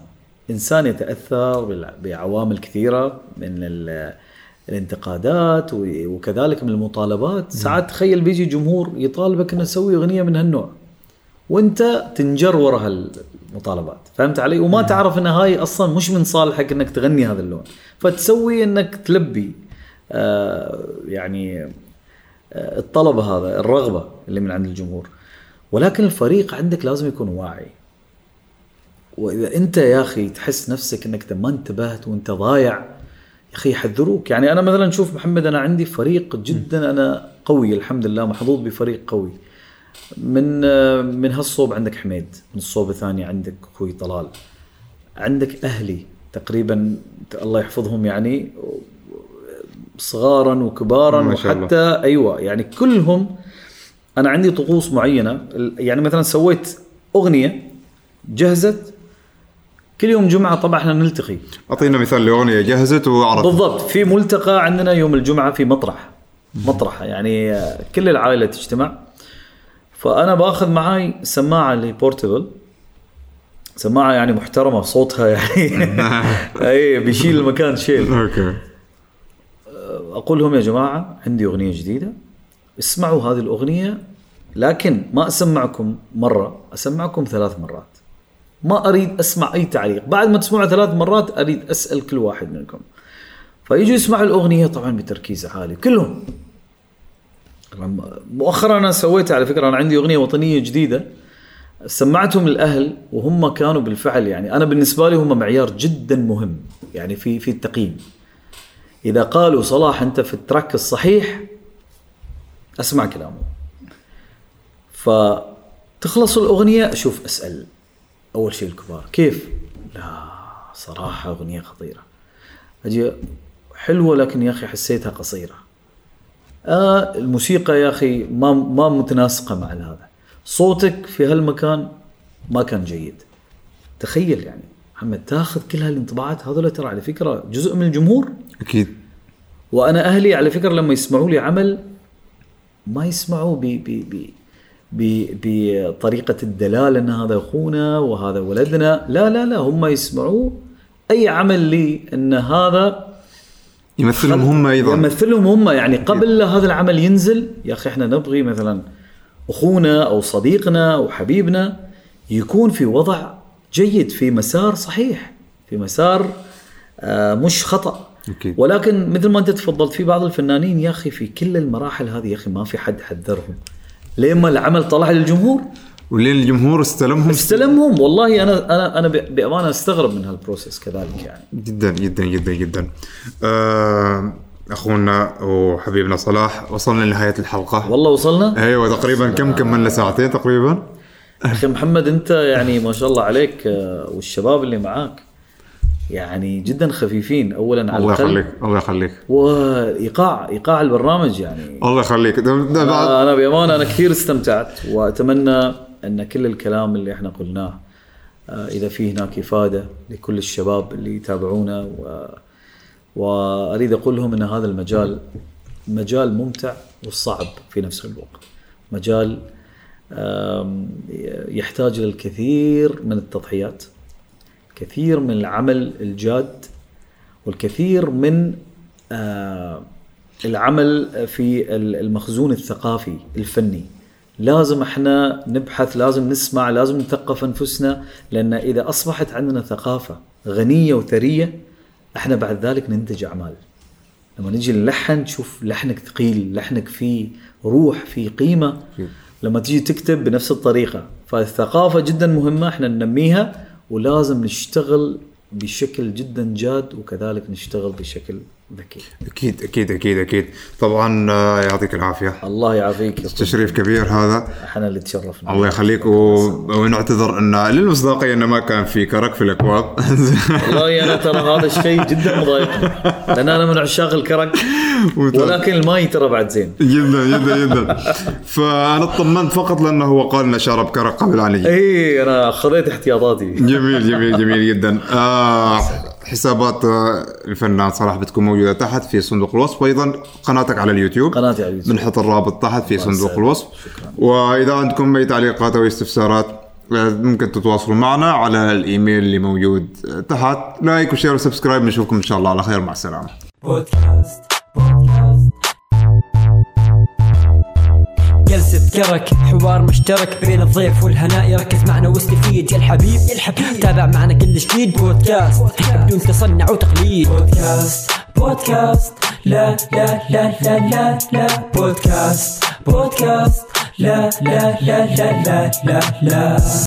إنسان يتأثر بعوامل كثيرة من ال- الانتقادات وكذلك من المطالبات. ساعات تخيل بيجي جمهور يطالبك إنه تسوي أغنية من هالنوع وأنت تنجر ورا هالمطالبات. فهمت علي؟ وما تعرف إن هاي أصلا مش من صالحك إنك تغني هذا اللون. فتسوي إنك تلبي آه يعني الطلب هذا الرغبة اللي من عند الجمهور. ولكن الفريق عندك لازم يكون واعي. وإذا أنت يا أخي تحس نفسك إنك ما انتبهت وأنت ضايع يا أخي يحذروك. يعني أنا مثلا شوف محمد أنا عندي فريق جدا أنا قوي الحمد لله محظوظ بفريق قوي. من من هالصوب عندك حميد من الصوب الثاني عندك أخوي طلال. عندك أهلي تقريبا الله يحفظهم يعني صغارا وكبارا ما شاء الله. وحتى أيوه يعني كلهم أنا عندي طقوس معينة. يعني مثلا سويت أغنية جهزت كل يوم جمعة طبعا إحنا نلتقي. أعطينا مثال لأغنية جهزت واعرف بالضبط في ملتقى عندنا يوم الجمعة في مطرح. مطرح يعني آه، كل العائلة تجتمع. فأنا بأخذ معاي سماعة اللي بورتبل سماعة يعني محترمة صوتها يعني. *laughs* *laughs* أي بيشيل المكان شيل. okay. أقول لهم يا جماعة عندي أغنية جديدة اسمعوا هذه الأغنية لكن ما أسمعكم مرة أسمعكم ثلاث مرات. ما أريد أسمع أي تعليق. بعد ما تسمعوا ثلاث مرات أريد أسأل كل واحد منكم. فيجوا يسمعوا الأغنية طبعا بتركيز عالي كلهم. مؤخرا أنا سويت على فكرة أنا عندي أغنية وطنية جديدة. سمعتهم للاهل وهم كانوا بالفعل يعني أنا بالنسبة لي هم معيار جدا مهم يعني في في التقييم. إذا قالوا صلاح أنت في التراك الصحيح أسمع كلامه. فتخلص الأغنية أشوف أسأل أول شيء الكبار كيف؟ لا صراحة أغنية خطيرة. أجي حلوة لكن يا أخي حسيتها قصيرة. آه الموسيقى يا أخي ما ما متناسقة مع هذا. صوتك في هالمكان ما كان جيد. تخيل يعني محمد تاخذ كل هالانطباعات هذول ترى على فكرة جزء من الجمهور؟ أكيد. وأنا أهلي على فكرة لما يسمعوا لي عمل ما يسمعوا ب ب بطريقة الدلال إن هذا أخونا وهذا ولدنا. لا لا لا هم يسمعوا أي عمل لي إن هذا يمثلهم هم أيضا. يمثلهم هم. يعني قبل لا هذا العمل ينزل يا أخي إحنا نبغي مثلا أخونا أو صديقنا أو حبيبنا يكون في وضع جيد في مسار صحيح في مسار آه مش خطأ. أكيد. ولكن مثل ما أنت تفضلت في بعض الفنانين يا أخي في كل المراحل هذه يا أخي ما في حد حذرهم. لين ما العمل طلع للجمهور. ولين الجمهور استلمهم. استلمهم. والله أنا أنا أنا بأمانة أستغرب من هالبروسيس كذلك يعني. جدا جدا جدا جدا. آه أخونا وحبيبنا صلاح وصلنا لنهاية الحلقة. والله وصلنا؟ أيوه تقريبا كم كملنا ساعتين تقريبا. أخي محمد أنت يعني ما شاء الله عليك آه، والشباب اللي معاك. يعني جدا خفيفين. اولا على الله يخليك الله يخليك. وإيقاع إيقاع البرنامج يعني. الله يخليك. ده ده بعد أنا بأمانة أنا كثير استمتعت وأتمنى أن كل الكلام اللي إحنا قلناه آه، إذا في هناك إفادة لكل الشباب اللي يتابعونا و وأريد أقول لهم إن هذا المجال مجال ممتع والصعب في نفس الوقت. مجال يحتاج إلى الكثير من التضحيات. كثير من العمل الجاد والكثير من آه، العمل في ال- المخزون الثقافي الفني. لازم إحنا نبحث لازم نسمع لازم نثقف أنفسنا لأن إذا أصبحت عندنا ثقافة غنية وثرية إحنا بعد ذلك ننتج أعمال. لما نجي نلحن تشوف لحنك ثقيل لحنك فيه روح فيه قيمة. لما تيجي تكتب بنفس الطريقة فالثقافة جدا مهمة إحنا ننميها. ولازم نشتغل بشكل جدا جاد وكذلك نشتغل بشكل أكيد. أكيد أكيد أكيد طبعا آه، يعطيك العافية. الله يعافيك. تشريف كبير هذا. إحنا اللي تشرفنا. الله يخليك و... ونعتذر إن للمصداقية إنه ما كان في كرك في الأكواب. *laughs* والله أنا ترى هذا الشيء جدا مضايقني لأن أنا من عشاق الكرك. *laughs* ولكن الماي ترى بعد زين. جدا جدا جدا. فأنا اطمنت فقط لأنه هو قال إنه شرب كرك قبل يجي. اي أنا خذيت احتياطاتي. جميل جميل جميل جدا. آه حسابات آه، الفنان صلاح بتكون موجودة تحت في صندوق الوصف وأيضا قناتك على اليوتيوب قناتي على اليوتيوب. بنحط الرابط تحت في صندوق. الوصف شكراً. وإذا عندكم أي تعليقات أو استفسارات آه، ممكن تتواصلوا معنا على الإيميل اللي موجود تحت like و share و subscribe نشوفكم إن شاء الله على خير مع السلامة بودكاست بودكاست جلسة كرك حوار مشترك بين الضيف والهناء. يركز معنا واستفيد يا الحبيب يا الحبيب. تابع معنا كل جديد بودكاست. بدون تصنع وتقليد. بودكاست. بودكاست. لا لا لا لا لا لا. بودكاست. بودكاست. لا لا لا لا لا لا لا.